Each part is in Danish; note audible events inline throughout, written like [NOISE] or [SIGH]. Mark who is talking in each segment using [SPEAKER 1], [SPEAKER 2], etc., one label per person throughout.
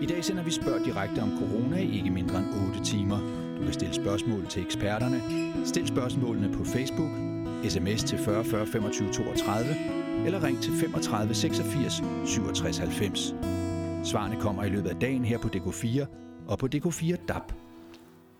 [SPEAKER 1] I dag sender vi spørg direkte om corona i ikke mindre end 8 timer. Du kan stille spørgsmål til eksperterne. Stil spørgsmålene på Facebook, sms til 40 40 25 32 eller ring til 35 86 67 90. Svarene kommer i løbet af dagen her på DK4 og på DK4 DAB.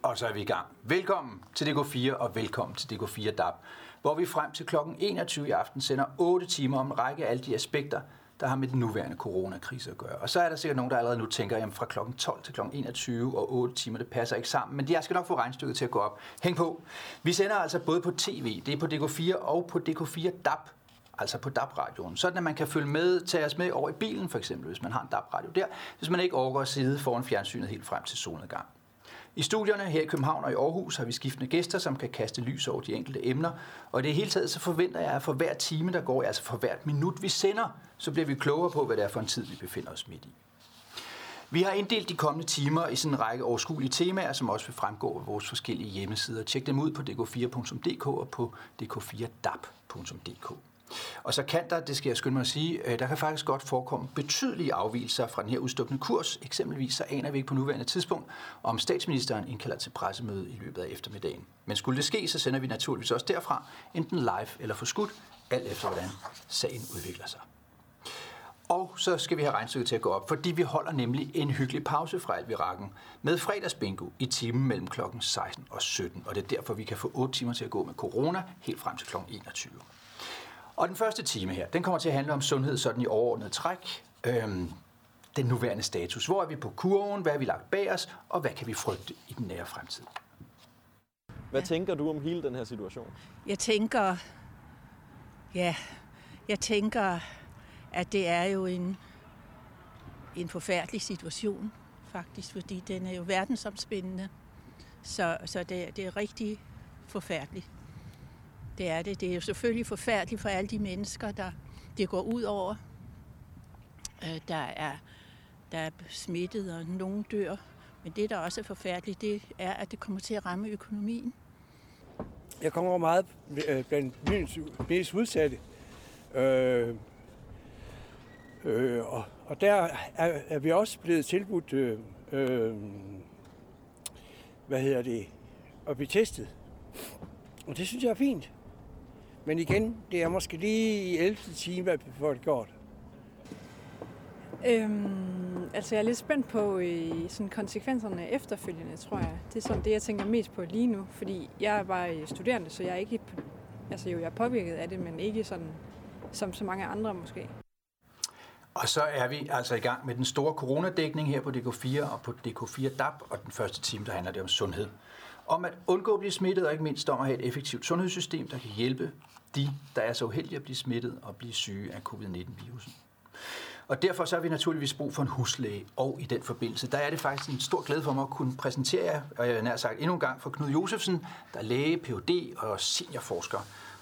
[SPEAKER 1] Og så er vi i gang. Velkommen til DK4 og velkommen til DK4 DAB, hvor vi frem til kl. 21 i aften sender 8 timer om en række af alle de aspekter, der har med den nuværende coronakrise at gøre. Og så er der sikkert nogen, der allerede nu tænker, at fra kl. 12 til kl. 21 og 8 timer, det passer ikke sammen. Men jeg skal nok få regnstykket til at gå op. Hæng på. Vi sender altså både på tv, det er på DK4 og på DK4 DAB, altså på DAB-radioen, sådan at man kan følge med, tage os med over i bilen for eksempel, hvis man har en DAB-radio der, hvis man ikke overgår at sidde foran fjernsynet helt frem til solnedgang. I studierne her i København og i Aarhus har vi skiftende gæster, som kan kaste lys over de enkelte emner. Og i det hele taget så forventer jeg, at for hver time, der går, altså for hvert minut, vi sender, så bliver vi klogere på, hvad det er for en tid, vi befinder os midt i. Vi har inddelt de kommende timer i sådan en række overskuelige temaer, som også vil fremgå af vores forskellige hjemmesider. Tjek dem ud på dk4.dk og på dk4dap.dk. Og så kan der, det skal jeg skynde mig at sige, øh, der kan faktisk godt forekomme betydelige afvielser fra den her udstående kurs. Eksempelvis så aner vi ikke på nuværende tidspunkt, om statsministeren indkalder til pressemøde i løbet af eftermiddagen. Men skulle det ske, så sender vi naturligvis også derfra, enten live eller forskudt, alt efter hvordan sagen udvikler sig. Og så skal vi have regnstykket til at gå op, fordi vi holder nemlig en hyggelig pause fra Alvirakken med fredagsbingo i timen mellem klokken 16 og 17. Og det er derfor, vi kan få 8 timer til at gå med corona helt frem til klokken 21. Og den første time her, den kommer til at handle om sundhed sådan i overordnet træk. Øhm, den nuværende status. Hvor er vi på kurven? Hvad har vi lagt bag os? Og hvad kan vi frygte i den nære fremtid?
[SPEAKER 2] Hvad ja. tænker du om hele den her situation?
[SPEAKER 3] Jeg tænker, ja, jeg tænker, at det er jo en, en forfærdelig situation, faktisk, fordi den er jo verdensomspændende. Så, så det, det er rigtig forfærdeligt. Det er det. Det er jo selvfølgelig forfærdeligt for alle de mennesker, der det går ud over. Øh, der, er, der er smittet, og nogen dør. Men det, der også er forfærdeligt, det er, at det kommer til at ramme økonomien.
[SPEAKER 4] Jeg kommer over meget øh, blandt blandt mest udsatte. Øh, øh, og, og der er, er vi også blevet tilbudt, øh, øh, hvad hedder det, at blive testet. Og det synes jeg er fint. Men igen, det er måske lige i 11. time, at vi får det godt.
[SPEAKER 5] Øhm, altså jeg er lidt spændt på øh, sådan konsekvenserne efterfølgende, tror jeg. Det er sådan det, jeg tænker mest på lige nu, fordi jeg er bare studerende, så jeg er ikke, altså jo, jeg er påvirket af det, men ikke sådan som så mange andre måske.
[SPEAKER 1] Og så er vi altså i gang med den store coronadækning her på DK4 og på DK4 DAB, og den første time, der handler det om sundhed. Om at undgå at blive smittet, og ikke mindst om at have et effektivt sundhedssystem, der kan hjælpe de, der er så uheldige at blive smittet og blive syge af covid-19-virusen. Og derfor så har vi naturligvis brug for en huslæge, og i den forbindelse, der er det faktisk en stor glæde for mig at kunne præsentere jer, og jeg nær sagt endnu en gang for Knud Josefsen, der er læge, Ph.D. og seniorforsker.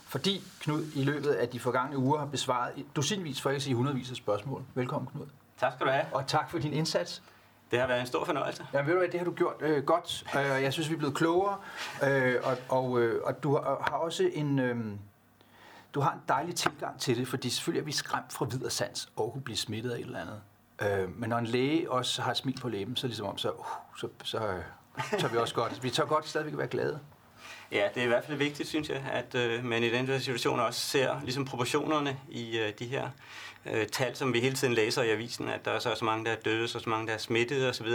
[SPEAKER 1] Fordi Knud i løbet af de forgangne uger har besvaret dusinvis, for ikke at sige hundredvis af spørgsmål. Velkommen Knud.
[SPEAKER 6] Tak skal du have.
[SPEAKER 1] Og tak for din indsats.
[SPEAKER 6] Det har været en stor fornøjelse.
[SPEAKER 1] Ja, ved du hvad, det har du gjort øh, godt. Øh, jeg synes, vi er blevet klogere, øh, og, og, øh, og du har også en... Øh, du har en dejlig tilgang til det, fordi selvfølgelig er vi skræmt fra videre sans og kunne blive smittet af et eller andet. Øh, men når en læge også har smil på læben, så ligesom om, så, uh, så, så, øh, så tør vi også godt. Vi tør godt stadigvæk være glade.
[SPEAKER 6] Ja, det er i hvert fald vigtigt, synes jeg, at øh, man i den situation også ser ligesom proportionerne i øh, de her øh, tal, som vi hele tiden læser i avisen, at der er så, så mange, der er døde, så, så mange, der er smittet osv.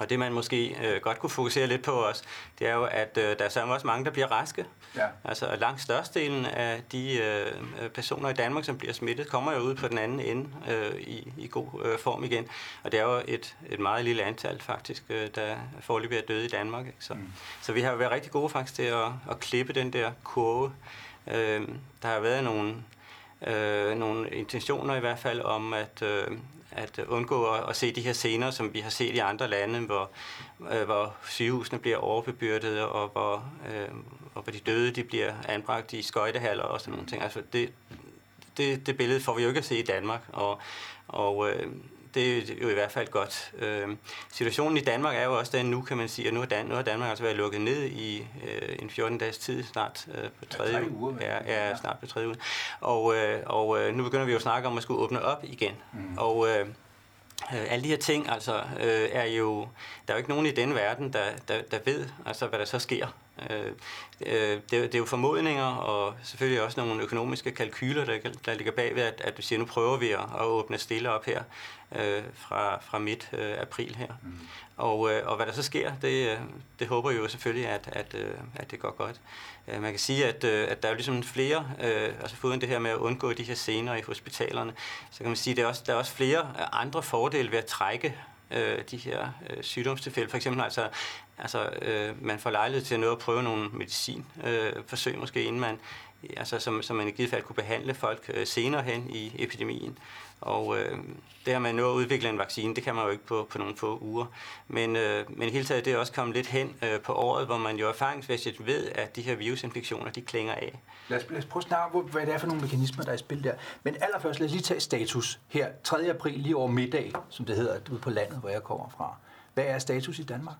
[SPEAKER 6] Og det man måske øh, godt kunne fokusere lidt på også, det er jo, at øh, der er så også mange, der bliver raske. Ja. Altså langt størstedelen af de øh, personer i Danmark, som bliver smittet, kommer jo ud på den anden ende øh, i, i god øh, form igen. Og det er jo et, et meget lille antal faktisk, øh, der forløbig er døde i Danmark. Ikke? Så, mm. så vi har været rigtig gode faktisk til at, at klippe den der kurve. Øh, der har været nogle øh, nogle intentioner i hvert fald om at, øh, at undgå at, at se de her scener, som vi har set i andre lande, hvor, øh, hvor sygehusene bliver overbebyrdet, og hvor, øh, og hvor de døde de bliver anbragt i skøjtehaller og sådan nogle ting. Altså det, det, det billede får vi jo ikke at se i Danmark, og, og øh, det er jo i hvert fald godt. Øh, situationen i Danmark er jo også den nu, kan man sige, at nu har, Dan, nu har Danmark altså været lukket ned i øh, en 14 dages tid, snart øh, på tredje ja, uge. Ja, ja, snart på tredje uge. Og, øh, og øh, nu begynder vi jo at snakke om at skulle åbne op igen. Mm. Og øh, Øh, alle de her ting altså, øh, er jo, der er jo ikke nogen i den verden, der, der, der ved, altså, hvad der så sker. Øh, øh, det, det er jo formodninger, og selvfølgelig også nogle økonomiske kalkyler, der, der ligger bag ved, at, at du siger, nu prøver vi at, at åbne stille op her øh, fra, fra midt øh, april her. Mm. Og, øh, og hvad der så sker, det, det håber jeg jo selvfølgelig, at, at, øh, at det går godt. Øh, man kan sige, at, øh, at der er jo ligesom flere, øh, altså foruden det her med at undgå de her scener i hospitalerne, så kan man sige, at der er også, der er også flere andre fordele ved at trække øh, de her øh, sygdomstilfælde. For eksempel altså, altså øh, man får lejlighed til at nå at prøve nogle medicin øh, forsøg måske, inden man, altså, som, som man i givet fald kunne behandle folk øh, senere hen i epidemien. Og øh, det her med at nå at udvikle en vaccine, det kan man jo ikke på, på nogle få uger. Men, øh, men i hele taget det er også kommet lidt hen øh, på året, hvor man jo erfaringsmæssigt ved, at de her virusinfektioner, de klinger af.
[SPEAKER 1] Lad os, lad os prøve at snakke om, hvad det er for nogle mekanismer, der er i spil der. Men allerførst, lad os lige tage status her 3. april, lige over middag, som det hedder, ude på landet, hvor jeg kommer fra. Hvad er status i Danmark?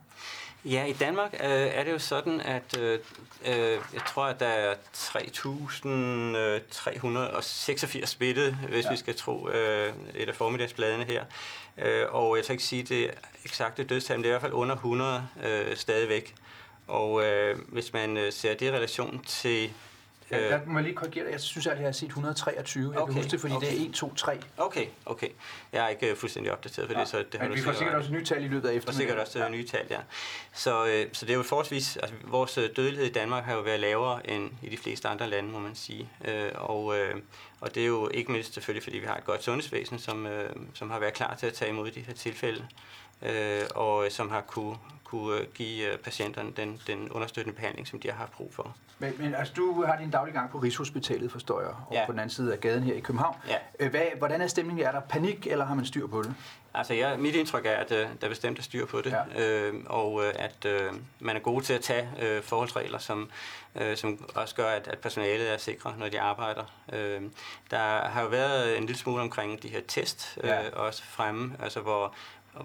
[SPEAKER 6] Ja, i Danmark øh, er det jo sådan, at øh, øh jeg tror, at der er 3.386 smittede, hvis ja. vi skal tro øh, et af formiddagsbladene her. Øh, og jeg skal ikke sige det eksakte dødstal, men det er i hvert fald under 100 øh, stadigvæk. Og øh, hvis man øh, ser det i relation til
[SPEAKER 1] Ja, jeg må lige korrigere dig. Jeg synes, at jeg har set 123. Jeg okay, kan huske det, fordi okay. det er 1, 2, 3.
[SPEAKER 6] Okay, okay. Jeg er ikke uh, fuldstændig opdateret på ja. det, så det
[SPEAKER 1] har Men vi får sikkert også nye tal i løbet af eftermiddagen.
[SPEAKER 6] Og sikkert også ja. nye tal, ja. Så, øh, så det er jo forholdsvis... Altså, vores øh, dødelighed i Danmark har jo været lavere end i de fleste andre lande, må man sige. Øh, og, øh, og det er jo ikke mindst selvfølgelig, fordi vi har et godt sundhedsvæsen, som, øh, som har været klar til at tage imod de her tilfælde, øh, og som har kunne kunne øh, give øh, patienterne den, den understøttende behandling, som de har haft brug for.
[SPEAKER 1] Men, men altså, du har din daglige gang på Rigshospitalet, forstår jeg, og ja. på den anden side af gaden her i København. Ja. Øh, hvad, hvordan er stemningen? Er der panik, eller har man styr på det?
[SPEAKER 6] Altså, jeg, mit indtryk er, at uh, der er bestemt er styr på det, ja. øh, og at uh, man er god til at tage uh, forholdsregler, som, uh, som også gør, at, at personalet er sikre, når de arbejder. Uh, der har jo været en lille smule omkring de her test, uh, ja. også fremme, altså hvor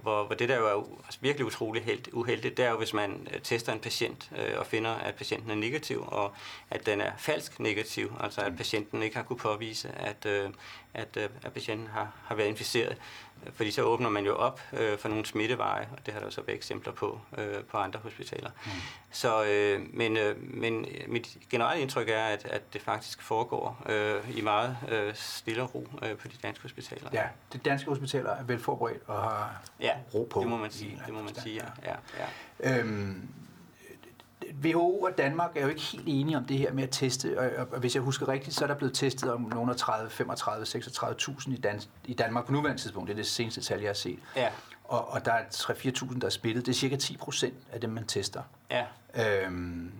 [SPEAKER 6] hvor, hvor det der jo er altså virkelig utroligt held, uheldigt, det er jo, hvis man øh, tester en patient øh, og finder, at patienten er negativ, og at den er falsk negativ, altså at mm. patienten ikke har kunne påvise, at, øh, at, øh, at patienten har, har været inficeret. Fordi så åbner man jo op øh, for nogle smitteveje, og det har der jo så været eksempler på øh, på andre hospitaler. Mm. Så, øh, men, øh, men mit generelle indtryk er, at, at det faktisk foregår øh, i meget øh, stille og ro øh, på de danske hospitaler.
[SPEAKER 1] Ja, de danske hospitaler er vel forberedt og har
[SPEAKER 6] ja,
[SPEAKER 1] ro på.
[SPEAKER 6] det må man sige. Det må man sige, ja. ja, ja. Øhm,
[SPEAKER 1] WHO og Danmark er jo ikke helt enige om det her med at teste, og, og hvis jeg husker rigtigt, så er der blevet testet om nogle 30, 35, 36.000 i, Dan- i Danmark på nuværende tidspunkt. Det er det seneste tal, jeg har set. Ja. Og, og der er 3-4.000, der er spillet. Det er cirka 10 procent af dem, man tester. Ja. Øhm,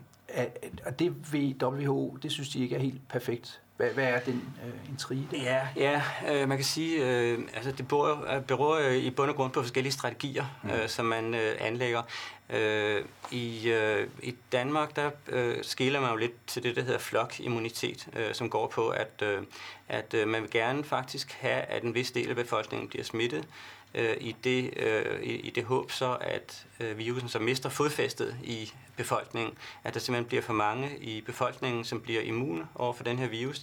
[SPEAKER 1] og det ved WHO, det synes de ikke er helt perfekt. Hvad, hvad er den øh, intrige?
[SPEAKER 6] Ja, ja øh, man kan sige, øh, altså det beror, beror øh, i bund og grund på forskellige strategier, mm. øh, som man øh, anlægger. Øh, i, øh, I Danmark, der øh, skiller man jo lidt til det, der hedder flokimmunitet, øh, som går på, at, øh, at øh, man vil gerne faktisk have, at en vis del af befolkningen bliver smittet, øh, i, det, øh, i, i det håb så, at øh, virusen så mister fodfæstet i befolkningen, at der simpelthen bliver for mange i befolkningen, som bliver immune over for den her virus.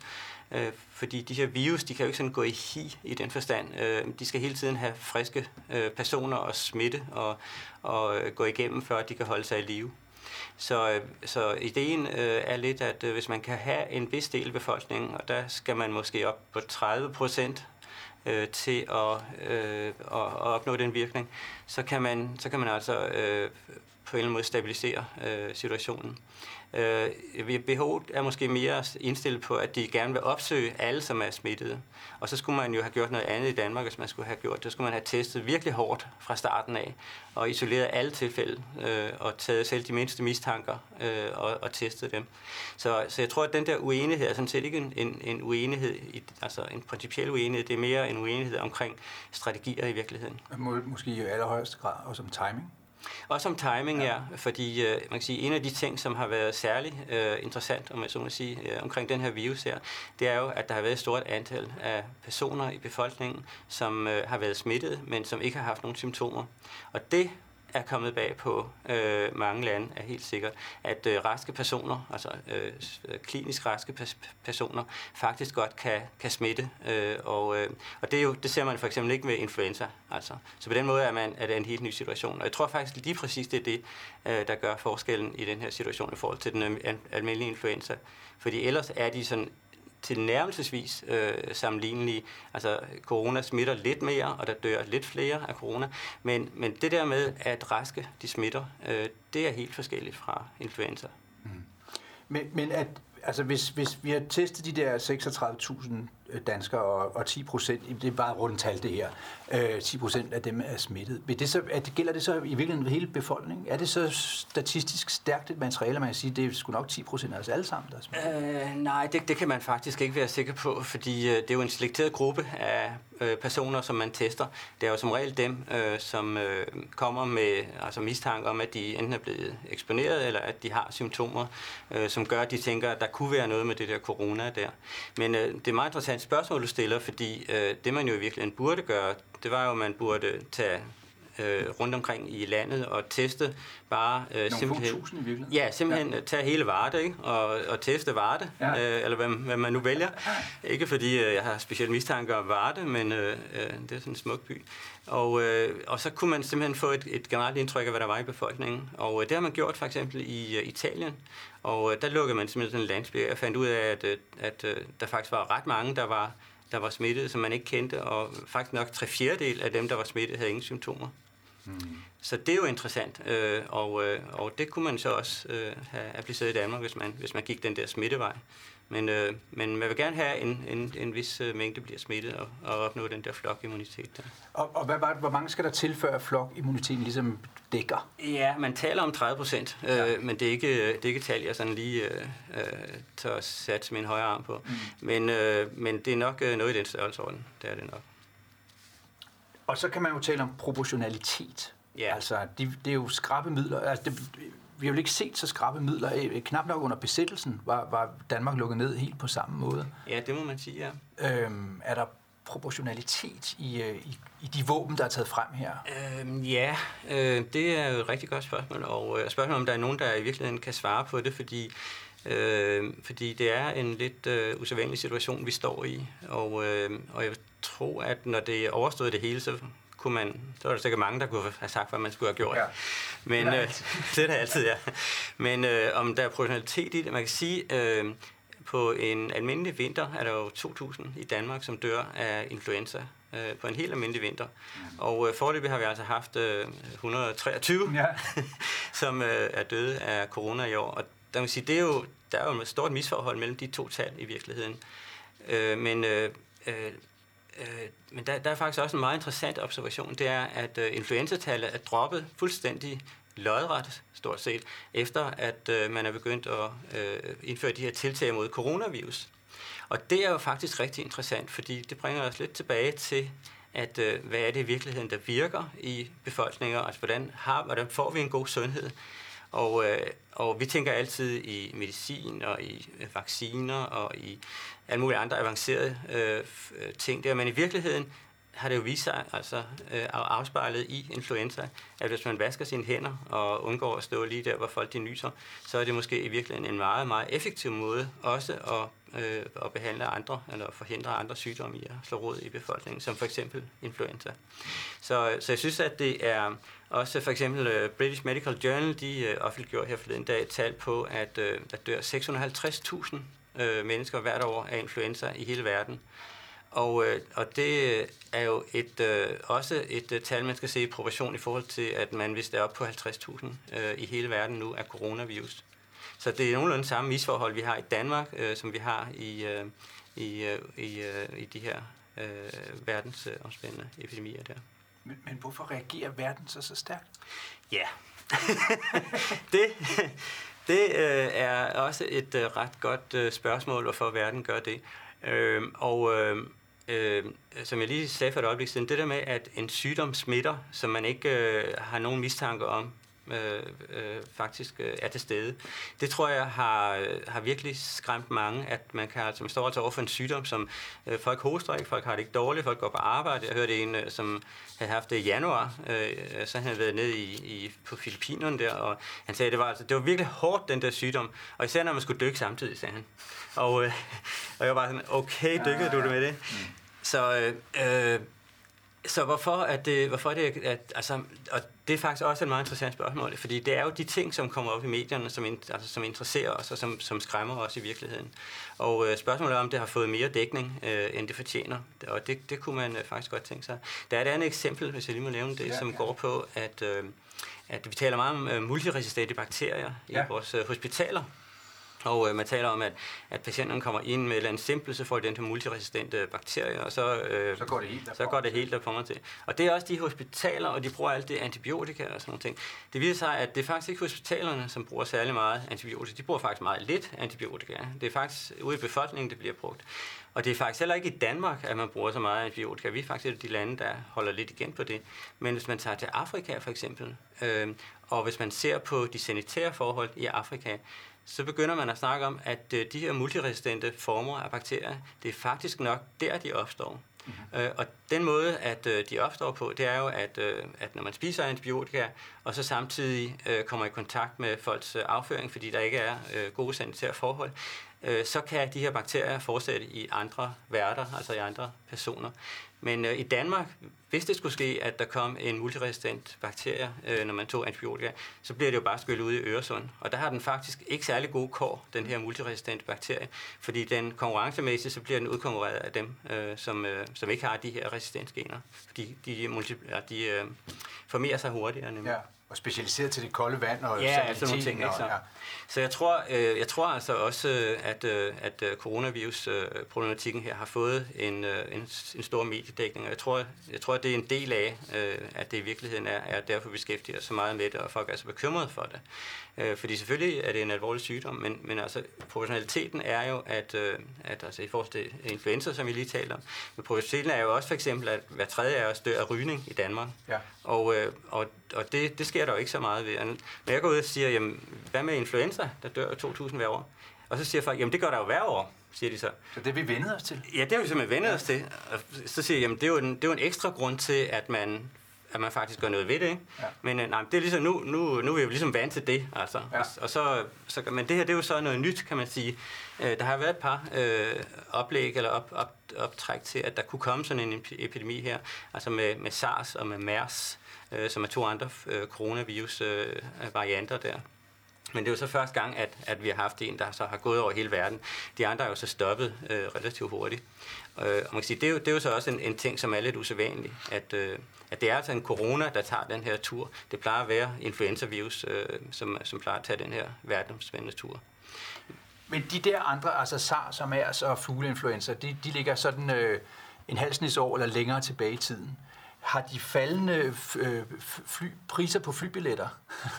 [SPEAKER 6] Øh, fordi de her virus, de kan jo ikke sådan gå i hi i den forstand. Øh, de skal hele tiden have friske øh, personer og smitte og, og øh, gå igennem, før de kan holde sig i live. Så, øh, så ideen øh, er lidt, at øh, hvis man kan have en vis del af befolkningen, og der skal man måske op på 30 procent øh, til at, øh, at, at opnå den virkning, så kan man, så kan man altså øh, på en eller anden måde stabilisere øh, situationen. Øh, WHO er måske mere indstillet på, at de gerne vil opsøge alle, som er smittede. Og så skulle man jo have gjort noget andet i Danmark, hvis man skulle have gjort det. Så skulle man have testet virkelig hårdt fra starten af, og isoleret alle tilfælde, øh, og taget selv de mindste mistanker øh, og, og testet dem. Så, så jeg tror, at den der uenighed er sådan set ikke en, en, en uenighed, i, altså en principiel uenighed, det er mere en uenighed omkring strategier i virkeligheden.
[SPEAKER 1] Måske i allerhøjeste grad også om timing?
[SPEAKER 6] Også om timing, ja. ja fordi øh, man kan sige, en af de ting, som har været særlig øh, interessant, om jeg så må sige, øh, omkring den her virus her, det er jo, at der har været et stort antal af personer i befolkningen, som øh, har været smittet, men som ikke har haft nogen symptomer. Og det er kommet bag på øh, mange lande, er helt sikkert, at øh, raske personer, altså øh, klinisk raske personer, faktisk godt kan, kan smitte. Øh, og øh, og det, er jo, det ser man for eksempel ikke med influenza. Altså. Så på den måde er, man, er det en helt ny situation. Og jeg tror faktisk lige præcis, det er det, øh, der gør forskellen i den her situation i forhold til den almindelige influenza. Fordi ellers er de sådan tilnærmelsesvis øh, sammenlignelige. Altså, corona smitter lidt mere, og der dør lidt flere af corona. Men, men det der med, at raske de smitter, øh, det er helt forskelligt fra influenza. Mm.
[SPEAKER 7] Men, men at, altså hvis, hvis vi har testet de der 36.000 danskere, og, og 10 procent, det er bare rundt tal det her, øh, 10 procent af dem er smittet. Vil det så, er det, gælder det så i virkeligheden hele befolkningen? Er det så statistisk stærkt et materiale, man kan sige, det er sgu nok 10 procent af os alle sammen, der er
[SPEAKER 6] smittet? Øh, nej, det, det kan man faktisk ikke være sikker på, fordi øh, det er jo en selekteret gruppe af øh, personer, som man tester. Det er jo som regel dem, øh, som øh, kommer med altså mistanke om, at de enten er blevet eksponeret, eller at de har symptomer, øh, som gør, at de tænker, at der kunne være noget med det der corona der. Men øh, det er meget interessant interessant spørgsmål, du stiller, fordi øh, det man jo i virkeligheden burde gøre, det var jo, at man burde tage øh, rundt omkring i landet og teste bare
[SPEAKER 7] øh, Nogle simpelthen... Tusind i virkeligheden.
[SPEAKER 6] Ja, simpelthen ja. tage hele Varde ikke? Og, og teste Varde, ja. øh, eller hvad, hvad man nu vælger. Ikke fordi øh, jeg har specielt mistanke om Varde, men øh, øh, det er sådan en smuk by. Og, øh, og så kunne man simpelthen få et, et generelt indtryk af, hvad der var i befolkningen. Og øh, det har man gjort for eksempel i øh, Italien. Og øh, der lukkede man simpelthen sådan en landsby og fandt ud af, at, øh, at øh, der faktisk var ret mange, der var, der var smittet, som man ikke kendte. Og faktisk nok tre fjerdedel af dem, der var smittet, havde ingen symptomer. Mm. Så det er jo interessant, øh, og, øh, og det kunne man så også øh, have appliceret i Danmark, hvis man, hvis man gik den der smittevej. Men, øh, men man vil gerne have en, en, en vis øh, mængde bliver smittet og, og opnå den der flokimmunitet. Der.
[SPEAKER 7] Og, og hvad, hvad, hvor mange skal der til, før flokimmuniteten ligesom dækker?
[SPEAKER 6] Ja, man taler om 30 procent, øh, ja. men det er, ikke, det er ikke tal, jeg sådan lige øh, øh tør sætte min højre arm på. Mm. Men, øh, men det er nok øh, noget i den størrelsesorden, det er det nok.
[SPEAKER 7] Og så kan man jo tale om proportionalitet. Ja. Altså, det, det er jo skrappe midler. Altså, det, vi har jo ikke set så skrappe midler. Øh, knap nok under besættelsen var, var Danmark lukket ned helt på samme måde.
[SPEAKER 6] Ja, det må man sige, ja.
[SPEAKER 7] Øhm, er der proportionalitet i, øh, i, i de våben, der er taget frem her?
[SPEAKER 6] Øhm, ja, øh, det er jo et rigtig godt spørgsmål, og øh, spørgsmålet om der er nogen, der i virkeligheden kan svare på det, fordi øh, fordi det er en lidt øh, usædvanlig situation, vi står i, og, øh, og jeg tror, at når det er overstået det hele, så kunne man, så var der sikkert mange, der kunne have sagt, hvad man skulle have gjort. Ja. Men øh, det er det altid, ja. Men øh, om der er professionalitet i det, man kan sige, øh, på en almindelig vinter er der jo 2.000 i Danmark, som dør af influenza øh, på en helt almindelig vinter. Mm. Og øh, forløbig har vi altså haft øh, 123, ja. [LAUGHS] som øh, er døde af corona i år. Og der, man sige, det er jo, der er jo et stort misforhold mellem de to tal i virkeligheden. Øh, men øh, øh, øh, men der, der er faktisk også en meget interessant observation, det er, at øh, influenzatallet er droppet fuldstændig lodret, stort set, efter at øh, man er begyndt at øh, indføre de her tiltag mod coronavirus. Og det er jo faktisk rigtig interessant, fordi det bringer os lidt tilbage til, at øh, hvad er det i virkeligheden, der virker i befolkninger, altså hvordan, har, hvordan får vi en god sundhed. Og, øh, og vi tænker altid i medicin og i øh, vacciner og i alle mulige andre avancerede øh, øh, ting der, men i virkeligheden har det jo vist sig, altså øh, afspejlet i influenza, at hvis man vasker sine hænder og undgår at stå lige der, hvor folk de nyser, så er det måske i virkeligheden en meget, meget effektiv måde også at, øh, at behandle andre, eller forhindre andre sygdomme i at slå rod i befolkningen, som for eksempel influenza. Så, så jeg synes, at det er også for eksempel øh, British Medical Journal, de uh, offentliggjorde her forleden dag et tal på, at øh, der dør 650.000 øh, mennesker hvert år af influenza i hele verden. Og, øh, og det er jo et, øh, også et øh, tal, man skal se i proportion i forhold til, at man hvis det er op på 50.000 øh, i hele verden nu af coronavirus. Så det er nogenlunde samme misforhold, vi har i Danmark, øh, som vi har i, øh, i, øh, i, øh, i de her øh, verdensomspændende epidemier der.
[SPEAKER 7] Men, men hvorfor reagerer verden så så stærkt?
[SPEAKER 6] Ja, [LAUGHS] det, det øh, er også et øh, ret godt øh, spørgsmål, hvorfor verden gør det. Øh, og øh, øh, som jeg lige sagde for et øjeblik siden, det der med, at en sygdom smitter, som man ikke øh, har nogen mistanke om, øh, øh, faktisk øh, er til stede. Det tror jeg har, øh, har virkelig skræmt mange, at man kan altså, man står altså over for en sygdom, som øh, folk hoster ikke, folk har det ikke dårligt, folk går på arbejde. Jeg hørte en, øh, som havde haft det i januar, øh, så han havde været nede i, i, på Filippinerne der, og han sagde, at det var, altså, det var virkelig hårdt, den der sygdom, og især når man skulle dykke samtidig, sagde han. Og, øh, og jeg var bare sådan, okay, dykkede du det med det? Mm. Så øh, øh, så hvorfor er det, hvorfor er det at, altså, og det er faktisk også et meget interessant spørgsmål, fordi det er jo de ting, som kommer op i medierne, som, altså, som interesserer os og som, som skræmmer os i virkeligheden. Og øh, spørgsmålet er, om det har fået mere dækning, øh, end det fortjener, og det, det kunne man øh, faktisk godt tænke sig. Der er et andet eksempel, hvis jeg lige må nævne det, ja, som ja. går på, at, øh, at vi taler meget om øh, multiresistente bakterier ja. i vores øh, hospitaler, og øh, man taler om, at, at patienterne kommer ind med et eller andet simpelt, så får de den her multiresistente bakterier, og så, øh,
[SPEAKER 1] så går det helt
[SPEAKER 6] så går det helt der kommer til. Og det er også de hospitaler, og de bruger alt det antibiotika og sådan noget ting. Det viser sig, at det er faktisk ikke hospitalerne, som bruger særlig meget antibiotika. De bruger faktisk meget lidt antibiotika. Det er faktisk ude i befolkningen, det bliver brugt. Og det er faktisk heller ikke i Danmark, at man bruger så meget antibiotika. Vi er faktisk et af de lande, der holder lidt igen på det. Men hvis man tager til Afrika for eksempel, øh, og hvis man ser på de sanitære forhold i Afrika, så begynder man at snakke om, at øh, de her multiresistente former af bakterier, det er faktisk nok der, de opstår. Mm-hmm. Øh, og den måde, at øh, de opstår på, det er jo, at, øh, at når man spiser antibiotika, og så samtidig øh, kommer i kontakt med folks øh, afføring, fordi der ikke er øh, gode sanitære forhold, øh, så kan de her bakterier fortsætte i andre værter, altså i andre personer. Men øh, i Danmark, hvis det skulle ske, at der kom en multiresistent bakterie, øh, når man tog antibiotika, så bliver det jo bare skyllet ud i Øresund. Og der har den faktisk ikke særlig gode kår, den her multiresistente bakterie, fordi den konkurrencemæssigt, så bliver den udkonkurreret af dem, øh, som, øh, som ikke har de her resistensgener. Fordi de, multi, ja, de øh, formerer sig hurtigere nemlig. Ja
[SPEAKER 1] og specialiseret til det kolde vand og
[SPEAKER 6] ja, altså nogle ting. Så. Ja. så jeg tror, øh, jeg tror altså også, øh, at, øh, at øh, coronavirus-problematikken her har fået en, en, en stor mediedækning, og jeg tror, jeg tror, at det er en del af, øh, at det i virkeligheden er, er derfor, vi beskæftiger os så meget med det, og folk er så bekymrede for det. Øh, fordi selvfølgelig er det en alvorlig sygdom, men, men altså, proportionaliteten er jo, at, øh, at altså, i forhold til influenza, som vi lige talte om, men proportionaliteten er jo også for eksempel, at hver tredje af os dør af rygning i Danmark. Ja. Og, øh, og, og det, det sker der jo ikke så meget ved. Når jeg går ud og siger, jamen, hvad med influenza, der dør 2.000 hver år? Og så siger folk, jamen det gør der jo hver år, siger de så.
[SPEAKER 1] Så det er vi vendet os til?
[SPEAKER 6] Ja, det har vi simpelthen vendet ja. os til. Og så siger jeg, jamen det er, jo en, det er jo en ekstra grund til, at man at man faktisk gør noget ved det. Ikke? Ja. Men øh, nej, det er ligesom, nu, nu, nu er vi jo ligesom vant til det. Altså. Ja. Og, og så, så, men det her det er jo så noget nyt, kan man sige. Øh, der har været et par øh, oplæg eller op, op, optræk til, at der kunne komme sådan en epidemi her, altså med, med SARS og med MERS, øh, som er to andre øh, coronavirus-varianter øh, der. Men det er jo så første gang, at, at vi har haft en, der så har gået over hele verden. De andre er jo så stoppet øh, relativt hurtigt. Øh, og man kan sige, det, er jo, det er jo så også en, en ting, som er lidt usædvanlig, at, øh, at det er altså en corona, der tager den her tur. Det plejer at være influenza-virus, øh, som, som plejer at tage den her verdensomspændende tur.
[SPEAKER 1] Men de der andre, altså SARS og MERS og fugleinfluenza, de, de ligger sådan øh, en halv år eller længere tilbage i tiden. Har de faldende øh, fly, priser på flybilletter?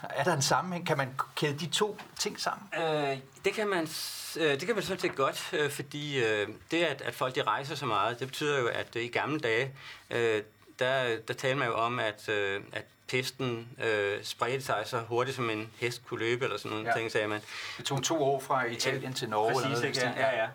[SPEAKER 1] er der en sammenhæng? Kan man kæde de to ting sammen?
[SPEAKER 6] Øh, det kan man øh, det kan man sådan set godt, øh, fordi det, at, at folk de rejser så meget, det betyder jo, at i gamle dage, der, der taler man jo om, at, at pesten øh, spredte sig så hurtigt, som en hest kunne løbe, eller sådan nogle ja. ting, sagde man.
[SPEAKER 1] Det tog to år fra Italien til Norge.
[SPEAKER 6] Præcis, eller noget, ikke? Ja, ja.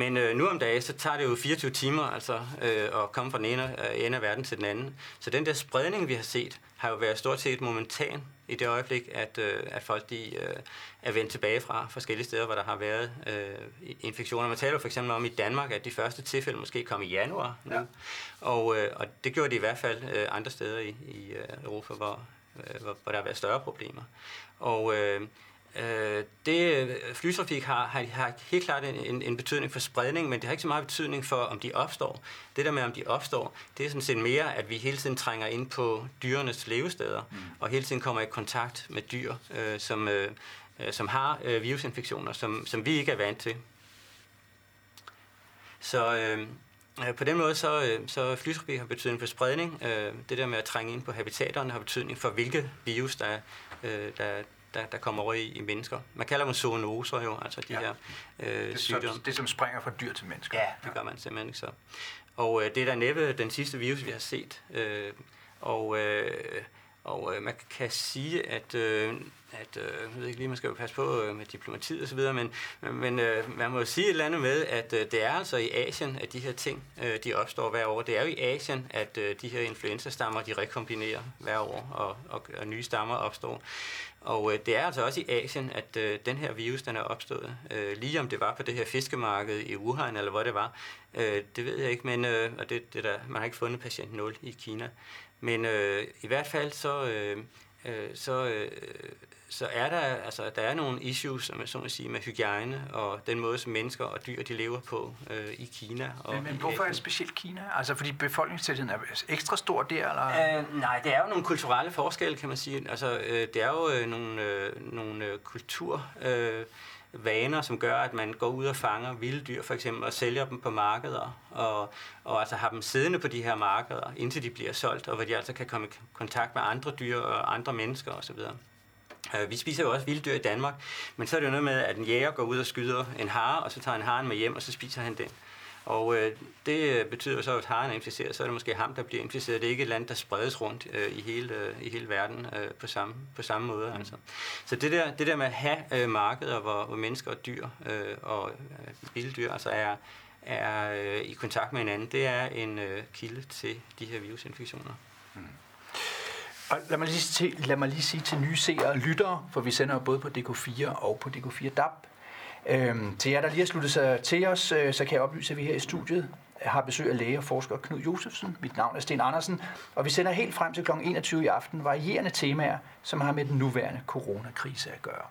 [SPEAKER 6] Men øh, nu om dagen, så tager det jo 24 timer altså, øh, at komme fra den ene øh, ende af verden til den anden. Så den der spredning, vi har set, har jo været stort set momentan i det øjeblik, at, øh, at folk de, øh, er vendt tilbage fra forskellige steder, hvor der har været øh, infektioner. Man taler for eksempel om i Danmark, at de første tilfælde måske kom i januar nu. Ja. Og, øh, og det gjorde de i hvert fald øh, andre steder i, i øh, Europa, hvor, øh, hvor, hvor der har været større problemer. Og... Øh, Øh, det flytrafik har, har, har helt klart en, en, en betydning for spredning, men det har ikke så meget betydning for, om de opstår. Det der med, om de opstår, det er sådan set mere, at vi hele tiden trænger ind på dyrenes levesteder, mm. og hele tiden kommer i kontakt med dyr, øh, som, øh, som har øh, virusinfektioner, som, som vi ikke er vant til. Så øh, på den måde, så, øh, så flytrafik har betydning for spredning. Øh, det der med at trænge ind på habitaterne har betydning for, hvilke virus, der, øh, der, der, der kommer over i, i mennesker. Man kalder dem zoonoser jo, altså de ja. her øh, det, sygdomme.
[SPEAKER 1] Det, det, som springer fra dyr til mennesker.
[SPEAKER 6] Ja, det gør man simpelthen ikke så. Og øh, det er da næppe den sidste virus, vi har set. Øh, og, øh, og øh, man kan sige, at, øh, at øh, jeg ved ikke lige, man skal jo passe på øh, med diplomatiet osv., men, men øh, man må jo sige et eller andet med, at øh, det er altså i Asien, at de her ting, øh, de opstår hver år. Det er jo i Asien, at øh, de her influenza-stammer, de rekombinerer hver år, og, og, og nye stammer opstår. Og øh, det er altså også i Asien, at øh, den her virus, den er opstået. Øh, lige om det var på det her fiskemarked i Wuhan, eller hvor det var, øh, det ved jeg ikke, men øh, og det, det der, man har ikke fundet patient 0 i Kina. Men øh, i hvert fald så, øh, øh, så, øh, så er der, altså, der er nogle issues, som så må sige, med hygiejne og den måde, som mennesker og dyr de lever på øh, i Kina. Og
[SPEAKER 1] Men, men hvorfor er det specielt Kina? Altså fordi befolkningstætheden er ekstra stor der, eller?
[SPEAKER 6] Øh, nej, det er jo nogle kulturelle forskelle, kan man sige. Altså, øh, det er jo øh, nogle, øh, nogle øh, kultur... Øh, vaner, som gør, at man går ud og fanger vilde dyr, for eksempel, og sælger dem på markeder, og, og altså har dem siddende på de her markeder, indtil de bliver solgt, og hvor de altså kan komme i kontakt med andre dyr og andre mennesker osv. Øh, vi spiser jo også vilde dyr i Danmark, men så er det jo noget med, at en jæger går ud og skyder en hare, og så tager han haren med hjem, og så spiser han den. Og øh, det betyder jo så, at haren er inficeret, så er det måske ham, der bliver inficeret. Det er ikke et land, der spredes rundt øh, i, hele, øh, i hele verden øh, på, samme, på samme måde. Mm. Altså. Så det der, det der med at have øh, markeder, hvor, hvor mennesker og dyr øh, og øh, vilde dyr altså er, er øh, i kontakt med hinanden, det er en øh, kilde til de her virusinfektioner.
[SPEAKER 1] Og lad mig, lige sige, lad mig lige sige til nye seere og lyttere, for vi sender både på DK4 og på DK4 DAB. Øhm, til jer, der lige har sluttet sig til os, øh, så kan jeg oplyse, at vi her i studiet har besøg af læge og forsker Knud Josefsen. Mit navn er Sten Andersen, og vi sender helt frem til kl. 21 i aften varierende temaer, som har med den nuværende coronakrise at gøre.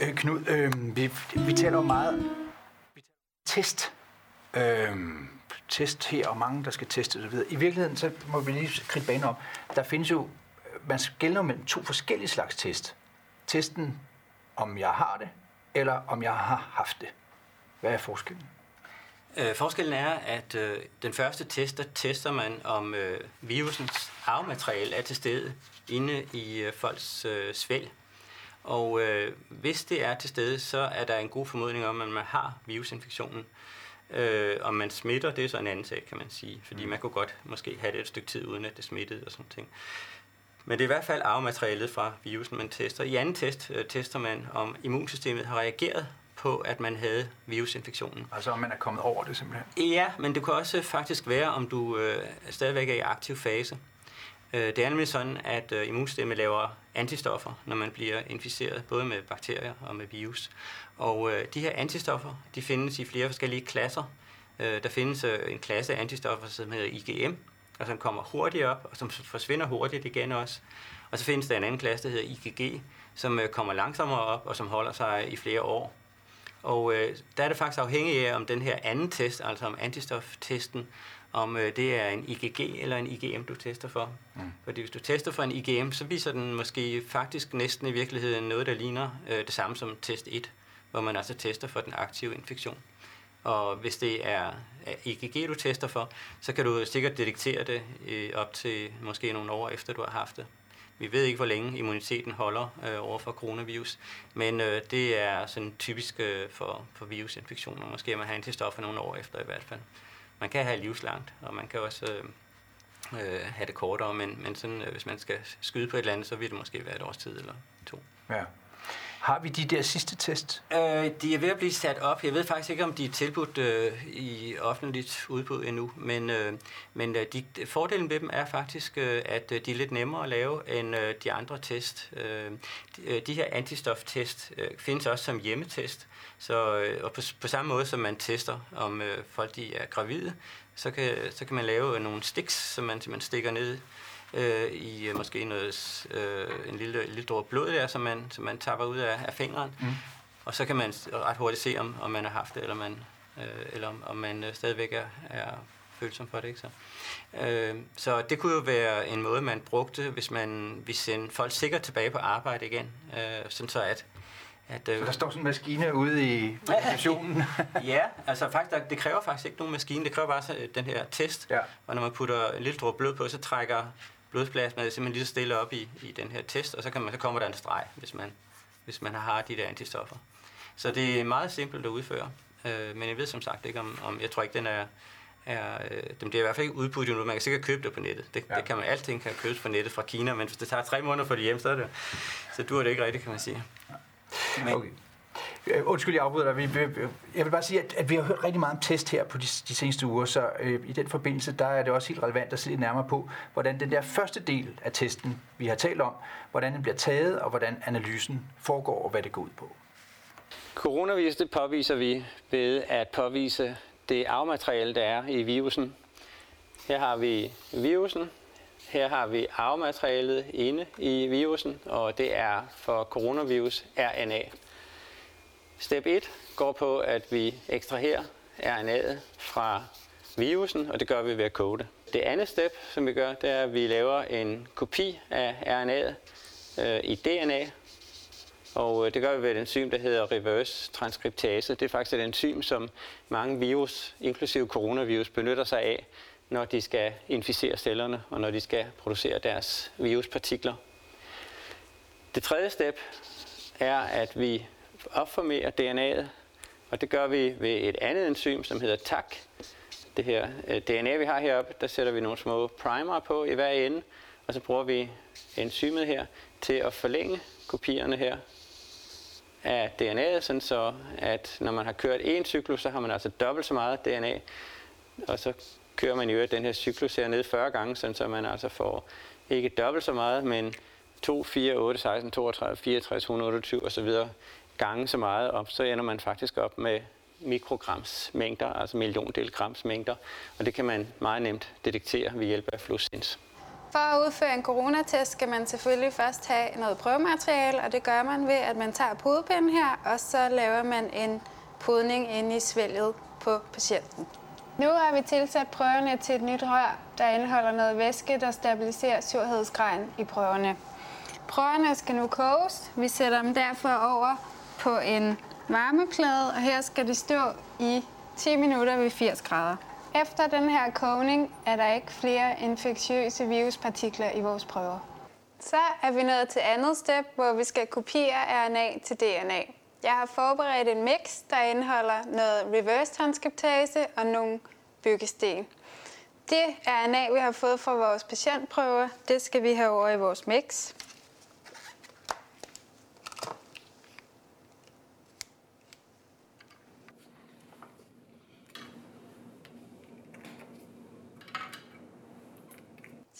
[SPEAKER 1] Øh, Knud, øh, vi, vi taler jo meget test. Øh, test her, og mange, der skal teste osv. I virkeligheden, så må vi lige kridte banen op. Der findes jo, man skældner mellem to forskellige slags test. Testen, om jeg har det, eller om jeg har haft det. Hvad er forskellen?
[SPEAKER 6] Øh, forskellen er, at øh, den første test, der tester man, om øh, virusens arvemateriale er til stede inde i øh, folks øh, svælg. Og øh, hvis det er til stede, så er der en god formodning om, at man har virusinfektionen. Øh, om man smitter, det er så en anden sag, kan man sige. Fordi man kunne godt måske have det et stykke tid, uden at det smittede og sådan ting. Men det er i hvert fald arvematerialet fra virusen, man tester. I anden test øh, tester man, om immunsystemet har reageret på, at man havde virusinfektionen.
[SPEAKER 1] Altså om man er kommet over det simpelthen.
[SPEAKER 6] Ja, men det kan også faktisk være, om du øh, stadigvæk er i aktiv fase. Øh, det er nemlig sådan, at øh, immunsystemet laver antistoffer, når man bliver inficeret, både med bakterier og med virus. Og øh, de her antistoffer, de findes i flere forskellige klasser. Øh, der findes øh, en klasse af antistoffer, som hedder IgM, og som kommer hurtigt op, og som forsvinder hurtigt igen også. Og så findes der en anden klasse, der hedder IgG, som kommer langsommere op, og som holder sig i flere år. Og øh, der er det faktisk afhængigt af, om den her anden test, altså om antistoftesten, om øh, det er en IgG eller en IgM, du tester for. Mm. Fordi hvis du tester for en IgM, så viser den måske faktisk næsten i virkeligheden noget, der ligner øh, det samme som test 1, hvor man altså tester for den aktive infektion. Og hvis det er IgG, du tester for, så kan du sikkert detektere det øh, op til måske nogle år efter, du har haft det. Vi ved ikke, hvor længe immuniteten holder øh, over for coronavirus, men øh, det er sådan typisk øh, for, for virusinfektioner. Måske man har antistoffer nogle år efter i hvert fald. Man kan have livslangt, og man kan også øh, øh, have det kortere, men, men sådan, øh, hvis man skal skyde på et eller andet, så vil det måske være et års tid eller to.
[SPEAKER 1] Ja. Har vi de der sidste test?
[SPEAKER 6] Øh, de er ved at blive sat op. Jeg ved faktisk ikke, om de er tilbudt øh, i offentligt udbud endnu, men, øh, men øh, de, fordelen ved dem er faktisk, øh, at øh, de er lidt nemmere at lave end øh, de andre test. Øh, de, øh, de her antistoftest øh, findes også som hjemmetest, så, øh, og på, på samme måde som man tester, om øh, folk de er gravide, så kan, så kan man lave nogle sticks, som man man stikker ned øh, i øh, måske noget, øh, en lille, lille dråbe blod der, som man, som man tapper ud af, af fingeren. Mm. Og så kan man ret hurtigt se, om, om man har haft det, eller, man, øh, eller om, om man øh, stadigvæk er, er følsom for det. Ikke? Så, øh, så det kunne jo være en måde, man brugte, hvis man ville sende folk sikkert tilbage på arbejde igen, øh, sådan så at at, øh,
[SPEAKER 1] Så der står sådan en maskine ude i receptionen. [LAUGHS]
[SPEAKER 6] ja, altså faktisk, det kræver faktisk ikke nogen maskine, det kræver bare så- den her test.
[SPEAKER 1] Ja.
[SPEAKER 6] Og når man putter en lille dråbe blod på, så trækker blodplasma simpelthen lige så stille op i, i den her test, og så, kan man, så kommer der en streg, hvis man, hvis man har de der antistoffer. Så det er meget simpelt at udføre, øh, men jeg ved som sagt ikke, om, om jeg tror ikke, den er, er øh, dem bliver i hvert fald ikke udbudt endnu. Man kan sikkert købe det på nettet. Det, ja. det kan man, alting kan købes på nettet fra Kina, men hvis det tager tre måneder for det hjem, så, er det, så dur det ikke rigtigt, kan man sige.
[SPEAKER 1] Men, okay. Øh, undskyld, jeg afbryder dig. Jeg vil bare sige, at, at vi har hørt rigtig meget om test her på de, de seneste uger, så øh, i den forbindelse, der er det også helt relevant at se lidt nærmere på, hvordan den der første del af testen, vi har talt om, hvordan den bliver taget, og hvordan analysen foregår, og hvad det går ud på.
[SPEAKER 6] Coronavirus, det påviser vi ved at påvise det arvemateriale, der er i virusen. Her har vi virusen, her har vi arvematerialet inde i virusen, og det er for coronavirus RNA. Step 1 går på, at vi ekstraherer RNA'et fra virusen, og det gør vi ved at kode det. Det andet step, som vi gør, det er, at vi laver en kopi af RNA'et øh, i DNA, og øh, det gør vi ved et enzym, der hedder reverse transkriptase. Det er faktisk et enzym, som mange virus, inklusive coronavirus, benytter sig af, når de skal inficere cellerne, og når de skal producere deres viruspartikler. Det tredje step er, at vi opformere DNA'et, og det gør vi ved et andet enzym, som hedder TAC. Det her øh, DNA, vi har heroppe, der sætter vi nogle små primer på i hver ende, og så bruger vi enzymet her til at forlænge kopierne her af DNA'et, sådan så at når man har kørt en cyklus, så har man altså dobbelt så meget DNA, og så kører man jo den her cyklus her ned 40 gange, sådan så man altså får ikke dobbelt så meget, men 2, 4, 8, 16, 32, 64, 128 osv gange så meget op, så ender man faktisk op med mikrograms mængder, altså milliondel grams mængder, og det kan man meget nemt detektere ved hjælp af fluorescens.
[SPEAKER 8] For at udføre en coronatest skal man selvfølgelig først have noget prøvemateriale, og det gør man ved, at man tager pudepinden her, og så laver man en pudning inde i svælget på patienten. Nu har vi tilsat prøverne til et nyt rør, der indeholder noget væske, der stabiliserer surhedsgraden i prøverne. Prøverne skal nu koges. Vi sætter dem derfor over på en varmeplade, og her skal de stå i 10 minutter ved 80 grader. Efter den her kogning er der ikke flere infektiøse viruspartikler i vores prøver. Så er vi nået til andet step, hvor vi skal kopiere RNA til DNA. Jeg har forberedt en mix, der indeholder noget reverse transkriptase og nogle byggesten. Det RNA, vi har fået fra vores patientprøver, det skal vi have over i vores mix.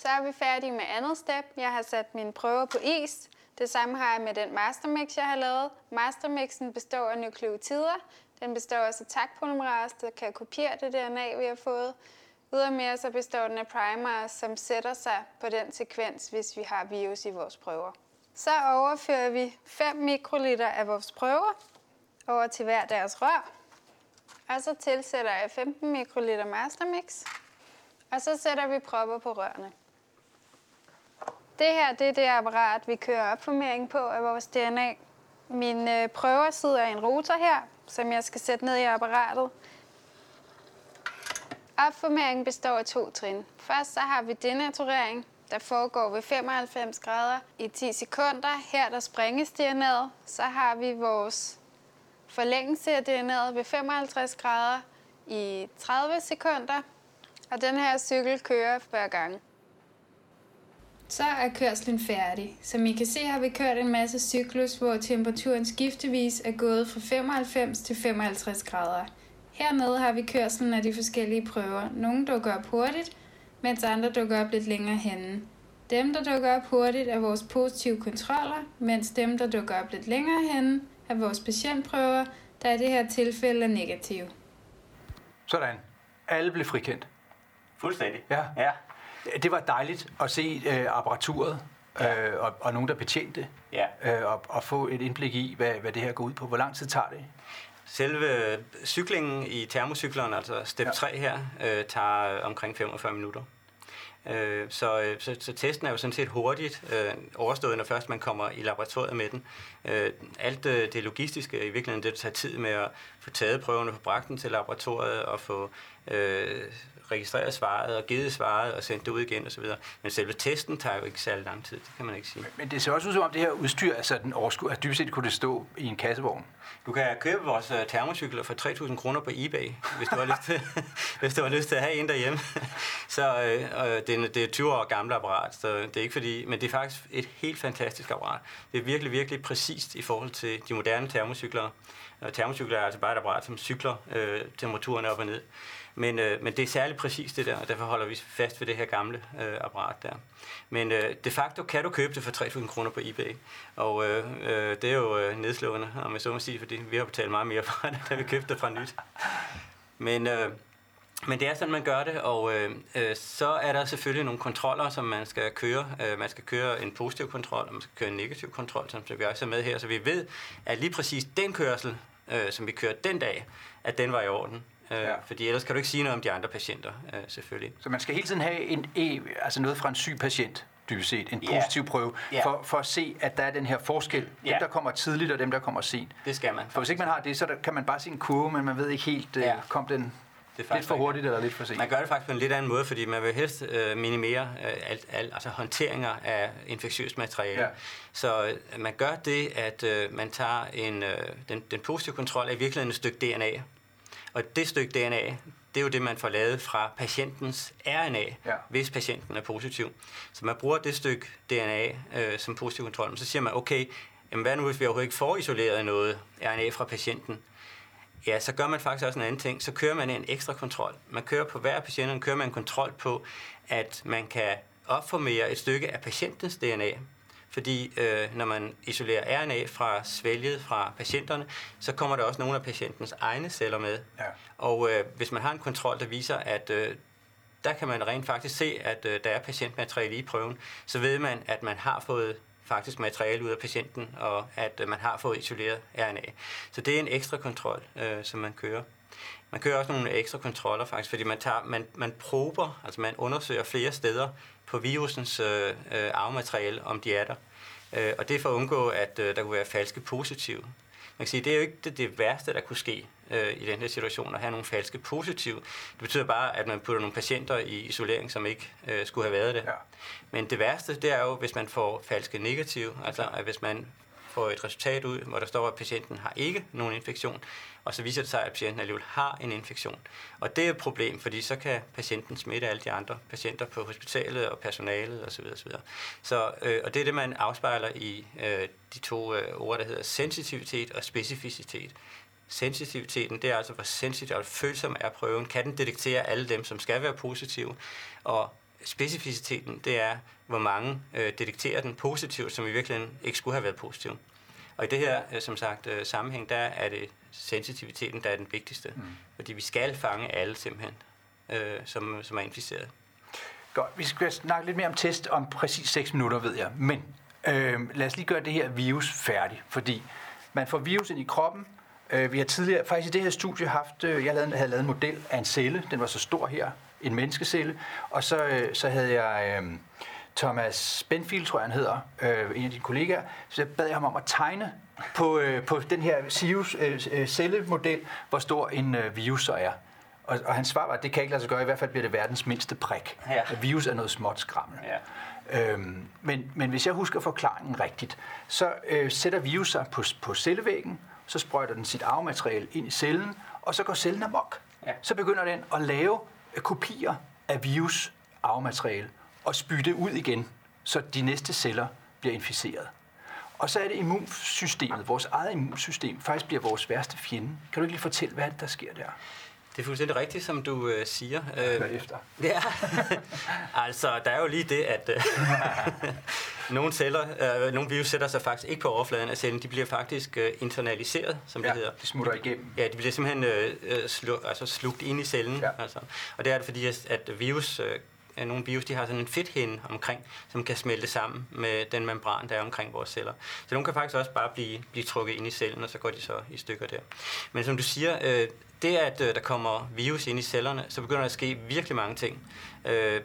[SPEAKER 8] Så er vi færdige med andet step. Jeg har sat mine prøver på is. Det samme har jeg med den mastermix, jeg har lavet. Mastermixen består af nukleotider. Den består også af takpolymerase, der kan kopiere det DNA, vi har fået. Ydermere så består den af primers, som sætter sig på den sekvens, hvis vi har virus i vores prøver. Så overfører vi 5 mikroliter af vores prøver over til hver deres rør. Og så tilsætter jeg 15 mikroliter mastermix. Og så sætter vi propper på rørene. Det her det er det apparat, vi kører opformering på af vores DNA. Mine øh, prøver sidder i en rotor her, som jeg skal sætte ned i apparatet. Opformeringen består af to trin. Først så har vi denaturering, der foregår ved 95 grader i 10 sekunder. Her der springes DNA'et. Så har vi vores forlængelse af DNA'et ved 55 grader i 30 sekunder. Og den her cykel kører hver gang. Så er kørslen færdig. Som I kan se, har vi kørt en masse cyklus, hvor temperaturen skiftevis er gået fra 95 til 55 grader. Hernede har vi kørslen af de forskellige prøver. Nogle dukker op hurtigt, mens andre dukker op lidt længere henne. Dem, der dukker op hurtigt, er vores positive kontroller, mens dem, der dukker op lidt længere henne, er vores patientprøver, der i det her tilfælde er negative.
[SPEAKER 1] Sådan. Alle blev frikendt.
[SPEAKER 6] Fuldstændig.
[SPEAKER 1] Ja.
[SPEAKER 6] ja.
[SPEAKER 1] Det var dejligt at se øh, apparaturet ja. øh, og, og nogen, der betjente,
[SPEAKER 6] ja.
[SPEAKER 1] øh, og, og få et indblik i, hvad, hvad det her går ud på. Hvor lang tid tager det?
[SPEAKER 6] Selve cyklingen i termocykleren, altså step ja. 3 her, øh, tager omkring 45 minutter. Øh, så, øh, så, så testen er jo sådan set hurtigt øh, overstået, når først man kommer i laboratoriet med den. Øh, alt øh, det logistiske, i virkeligheden det tager tid med at få taget prøverne, få bragt den til laboratoriet og få øh, registreret svaret og givet svaret og sendt det ud igen osv. Men selve testen tager jo ikke særlig lang tid, det kan man ikke sige.
[SPEAKER 1] Men det ser også ud som om det her udstyr er sådan overskud, at dybest set kunne det stå i en kassevogn.
[SPEAKER 6] Du kan købe vores uh, termocykler for 3.000 kroner på eBay, hvis du har lyst til, [LAUGHS] hvis du har lyst til at have en derhjemme. [LAUGHS] så øh, øh, det, er, det er 20 år gammelt apparat, så det er ikke fordi, men det er faktisk et helt fantastisk apparat. Det er virkelig, virkelig præcist i forhold til de moderne termocykler. Og termocykler er altså bare et apparat, som cykler øh, temperaturen op og ned. Men, øh, men det er særligt præcist det der, og derfor holder vi fast ved det her gamle øh, apparat der. Men øh, de facto kan du købe det for 3.000 kroner på eBay, og øh, øh, det er jo øh, nedslående, om jeg så må sige, fordi vi har betalt meget mere [LAUGHS] for det, da vi købte det fra nyt. Men, øh, men det er sådan, man gør det, og øh, øh, så er der selvfølgelig nogle kontroller, som man skal køre. Øh, man skal køre en positiv kontrol, og man skal køre en negativ kontrol, som vi også er med her. Så vi ved, at lige præcis den kørsel, øh, som vi kørte den dag, at den var i orden. Øh, ja. Fordi ellers kan du ikke sige noget om de andre patienter, øh, selvfølgelig.
[SPEAKER 1] Så man skal hele tiden have en, e, altså noget fra en syg patient, dybest set, en positiv prøve, yeah. For, for at se, at der er den her forskel. Dem, yeah. der kommer tidligt, og dem, der kommer sent.
[SPEAKER 6] Det skal man.
[SPEAKER 1] For hvis ikke man har det, så der, kan man bare se en kurve, men man ved ikke helt, øh, kom den det er lidt for hurtigt eller lidt for sent?
[SPEAKER 6] Man gør det faktisk på en lidt anden måde, fordi man vil helst øh, minimere øh, alt, alt, altså håndteringer af infektiøst materiale. Ja. Så øh, man gør det, at øh, man tager en, øh, den, den positive kontrol af i virkeligheden et stykke DNA. Og det stykke DNA, det er jo det, man får lavet fra patientens RNA, ja. hvis patienten er positiv. Så man bruger det stykke DNA øh, som positiv kontrol. Men så siger man, okay, jamen hvad nu, hvis vi overhovedet ikke får isoleret noget RNA fra patienten? Ja, så gør man faktisk også en anden ting. Så kører man en ekstra kontrol. Man kører på hver patient, kører man en kontrol på, at man kan opformere et stykke af patientens DNA. Fordi øh, når man isolerer RNA fra svælget fra patienterne, så kommer der også nogle af patientens egne celler med. Ja. Og øh, hvis man har en kontrol, der viser, at øh, der kan man rent faktisk se, at øh, der er patientmateriale i prøven, så ved man, at man har fået faktisk materiale ud af patienten, og at øh, man har fået isoleret RNA. Så det er en ekstra kontrol, øh, som man kører. Man kører også nogle ekstra kontroller faktisk, fordi man, tager, man, man prober, altså man undersøger flere steder på virusens øh, øh, arvemateriale, om de er der. Øh, og det er for at undgå, at øh, der kunne være falske positive. Man kan sige, det er jo ikke det, det værste, der kunne ske øh, i den her situation, at have nogle falske positive. Det betyder bare, at man putter nogle patienter i isolering, som ikke øh, skulle have været det. Ja. Men det værste, det er jo, hvis man får falske negative, altså at hvis man får et resultat ud, hvor der står, at patienten har ikke nogen infektion, og så viser det sig, at patienten alligevel har en infektion. Og det er et problem, fordi så kan patienten smitte alle de andre patienter på hospitalet og personalet osv. osv. Så, øh, og det er det, man afspejler i øh, de to øh, ord, der hedder sensitivitet og specificitet. Sensitiviteten, det er altså, hvor sensitiv og følsom er prøven. Kan den detektere alle dem, som skal være positive? Og specificiteten, det er, hvor mange øh, detekterer den positivt, som i virkeligheden ikke skulle have været positiv. Og i det her, øh, som sagt, øh, sammenhæng, der er det sensitiviteten, der er den vigtigste. Mm. Fordi vi skal fange alle simpelthen, øh, som, som er inficeret.
[SPEAKER 1] Godt, vi skal snakke lidt mere om test om præcis 6 minutter, ved jeg. Men øh, lad os lige gøre det her virus færdigt, fordi man får virus ind i kroppen. Øh, vi har tidligere, faktisk i det her studie, haft, øh, jeg havde lavet en model af en celle, den var så stor her, en menneskecelle, og så, øh, så havde jeg... Øh, Thomas Benfield, tror jeg han hedder, øh, en af dine kollegaer, så bad jeg ham om at tegne på, øh, på den her virus, øh, øh, cellemodel, hvor stor en øh, virus så er. Og, og hans svar var, at det kan ikke lade sig gøre, i hvert fald bliver det verdens mindste prik. Ja. At virus er noget småt skrammel. Ja. Øhm, men, men hvis jeg husker forklaringen rigtigt, så øh, sætter virus sig på, på cellevæggen, så sprøjter den sit arvemateriale ind i cellen, og så går cellen amok. Ja. Så begynder den at lave øh, kopier af virus arvemateriale og spytte ud igen, så de næste celler bliver inficeret. Og så er det immunsystemet, vores eget immunsystem, faktisk bliver vores værste fjende. Kan du ikke lige fortælle, hvad der sker der?
[SPEAKER 6] Det er fuldstændig rigtigt, som du øh, siger.
[SPEAKER 1] Øh, efter.
[SPEAKER 6] Ja, [LAUGHS] altså der er jo lige det, at øh, [LAUGHS] nogle, celler, øh, nogle virus sætter sig faktisk ikke på overfladen af cellen. De bliver faktisk øh, internaliseret, som
[SPEAKER 1] ja,
[SPEAKER 6] det hedder.
[SPEAKER 1] de smutter igennem.
[SPEAKER 6] Ja, de bliver simpelthen øh, øh slu, altså, slugt ind i cellen. Ja. Altså. Og det er det fordi, at virus øh, nogle virus, de har sådan en fedthinde omkring, som kan smelte sammen med den membran, der er omkring vores celler. Så nogle kan faktisk også bare blive, blive trukket ind i cellen, og så går de så i stykker der. Men som du siger, øh, det at øh, der kommer virus ind i cellerne, så begynder der at ske virkelig mange ting. Øh,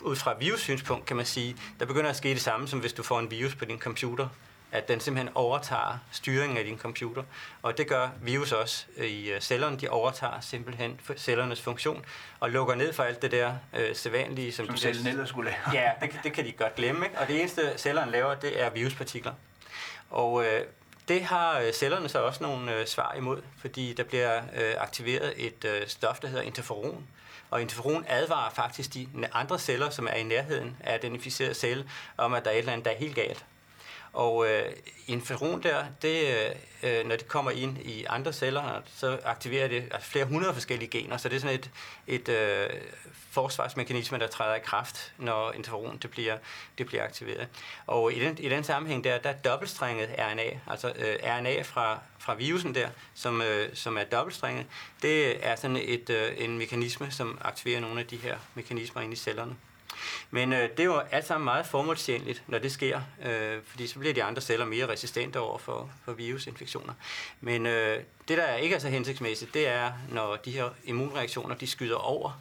[SPEAKER 6] ud fra virussynspunkt kan man sige, der begynder at ske det samme, som hvis du får en virus på din computer at den simpelthen overtager styringen af din computer. Og det gør virus også i øh, cellerne. De overtager simpelthen cellernes funktion og lukker ned for alt det der øh, sædvanlige.
[SPEAKER 1] Som, som
[SPEAKER 6] de
[SPEAKER 1] cellen ellers skulle lave.
[SPEAKER 6] Ja, det, det kan de godt glemme. Ikke? Og det eneste cellerne laver, det er viruspartikler. Og øh, det har øh, cellerne så også nogle øh, svar imod, fordi der bliver øh, aktiveret et øh, stof, der hedder interferon. Og interferon advarer faktisk de andre celler, som er i nærheden af den inficerede celle, om at der er et eller andet, der er helt galt. Og øh, interferon der, det, øh, når det kommer ind i andre celler, så aktiverer det altså flere hundrede forskellige gener, så det er sådan et, et øh, forsvarsmekanisme, der træder i kraft, når interferon det bliver, det bliver aktiveret. Og i den, i den sammenhæng der, der er dobbeltstrenget RNA, altså øh, RNA fra, fra virusen der, som, øh, som er dobbeltstrenget, det er sådan et, øh, en mekanisme, som aktiverer nogle af de her mekanismer inde i cellerne. Men øh, det er jo alt sammen meget formålstjenligt, når det sker, øh, fordi så bliver de andre celler mere resistente over for, for virusinfektioner. Men øh, det, der ikke er så hensigtsmæssigt, det er, når de her immunreaktioner de skyder over.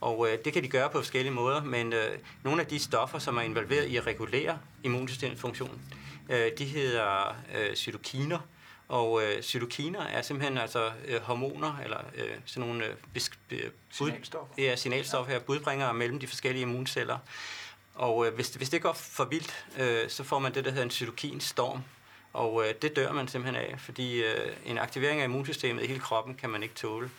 [SPEAKER 6] Og øh, det kan de gøre på forskellige måder, men øh, nogle af de stoffer, som er involveret i at regulere immunsystemets funktion, øh, de hedder øh, cytokiner, og øh, cytokiner er simpelthen altså øh, hormoner, eller øh, sådan nogle øh,
[SPEAKER 1] bud, signalstoffer.
[SPEAKER 6] Ja, signalstoffer her, budbringere mellem de forskellige immunceller. Og øh, hvis, hvis det går for vildt, øh, så får man det, der hedder en cytokinstorm. Og øh, det dør man simpelthen af, fordi øh, en aktivering af immunsystemet i hele kroppen kan man ikke tåle.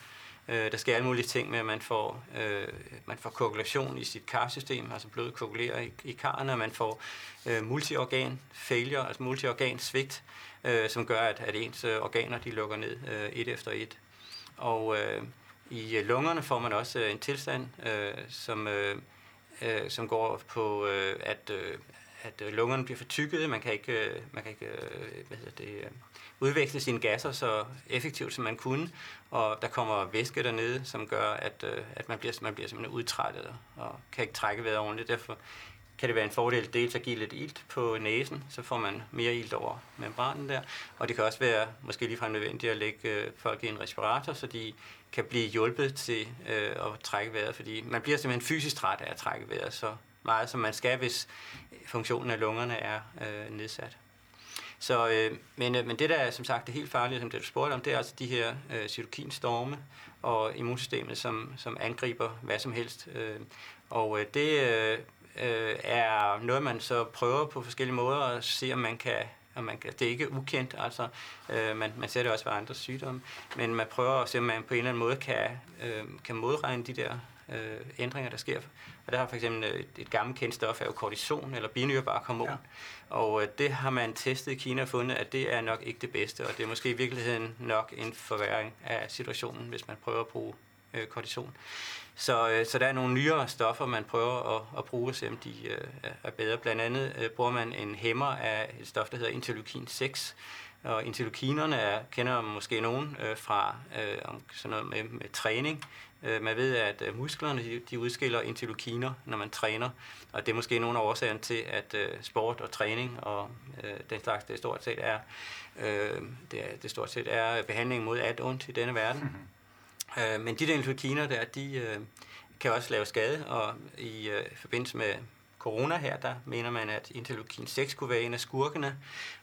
[SPEAKER 6] Øh, der sker alle mulige ting med, at man får, øh, man får koagulation i sit karsystem, altså blodet koagulerer i, i karrene, og man får øh, multiorgan failure, altså multiorgan svigt, øh, som gør, at, at ens øh, organer de lukker ned øh, et efter et. Og øh, i øh, lungerne får man også øh, en tilstand, øh, som, øh, øh, som går på, øh, at, øh, at øh, lungerne bliver fortykkede. Man kan ikke, øh, man kan ikke øh, hvad hedder det, udveksle sine gasser så effektivt, som man kunne. Og der kommer væske dernede, som gør, at, at man, bliver, man bliver simpelthen udtrættet og kan ikke trække vejret ordentligt. Derfor kan det være en fordel dels at give lidt ilt på næsen, så får man mere ilt over membranen der. Og det kan også være måske ligefrem nødvendigt at lægge folk i en respirator, så de kan blive hjulpet til øh, at trække vejret, fordi man bliver simpelthen fysisk træt af at trække vejret så meget, som man skal, hvis funktionen af lungerne er øh, nedsat. Så, øh, men, øh, men det, der er som sagt det helt farlige, som det du spurgte om, det er altså de her øh, cytokinstorme og immunsystemet, som, som angriber hvad som helst. Øh, og øh, det øh, øh, er noget, man så prøver på forskellige måder at se, om man kan og man kan, det er ikke ukendt, altså øh, man, man ser det også ved andre sygdomme, men man prøver at se, om man på en eller anden måde kan, øh, kan modregne de der øh, ændringer, der sker. Og der har for eksempel et, et gammelt kendt stof, er jo kortison, eller binyrbark hormon. Ja. Og øh, det har man testet i Kina og fundet, at det er nok ikke det bedste, og det er måske i virkeligheden nok en forværing af situationen, hvis man prøver at bruge øh, kortison. Så, øh, så der er nogle nyere stoffer, man prøver at, at bruge, se om de øh, er bedre. Blandt andet øh, bruger man en hæmmer af et stof, der hedder interleukin 6, og interleukinerne er, kender måske nogen øh, fra øh, om sådan noget med, med træning. Øh, man ved, at øh, musklerne de, udskiller interleukiner, når man træner, og det er måske nogle af årsagerne til, at øh, sport og træning og øh, den slags, det stort set er, øh, det, det stort set er behandling mod alt ondt i denne verden. Mm-hmm. Øh, men de der interleukiner der, de øh, kan også lave skade, og i øh, forbindelse med corona her, der mener man, at interleukin 6 kunne være en af skurkene,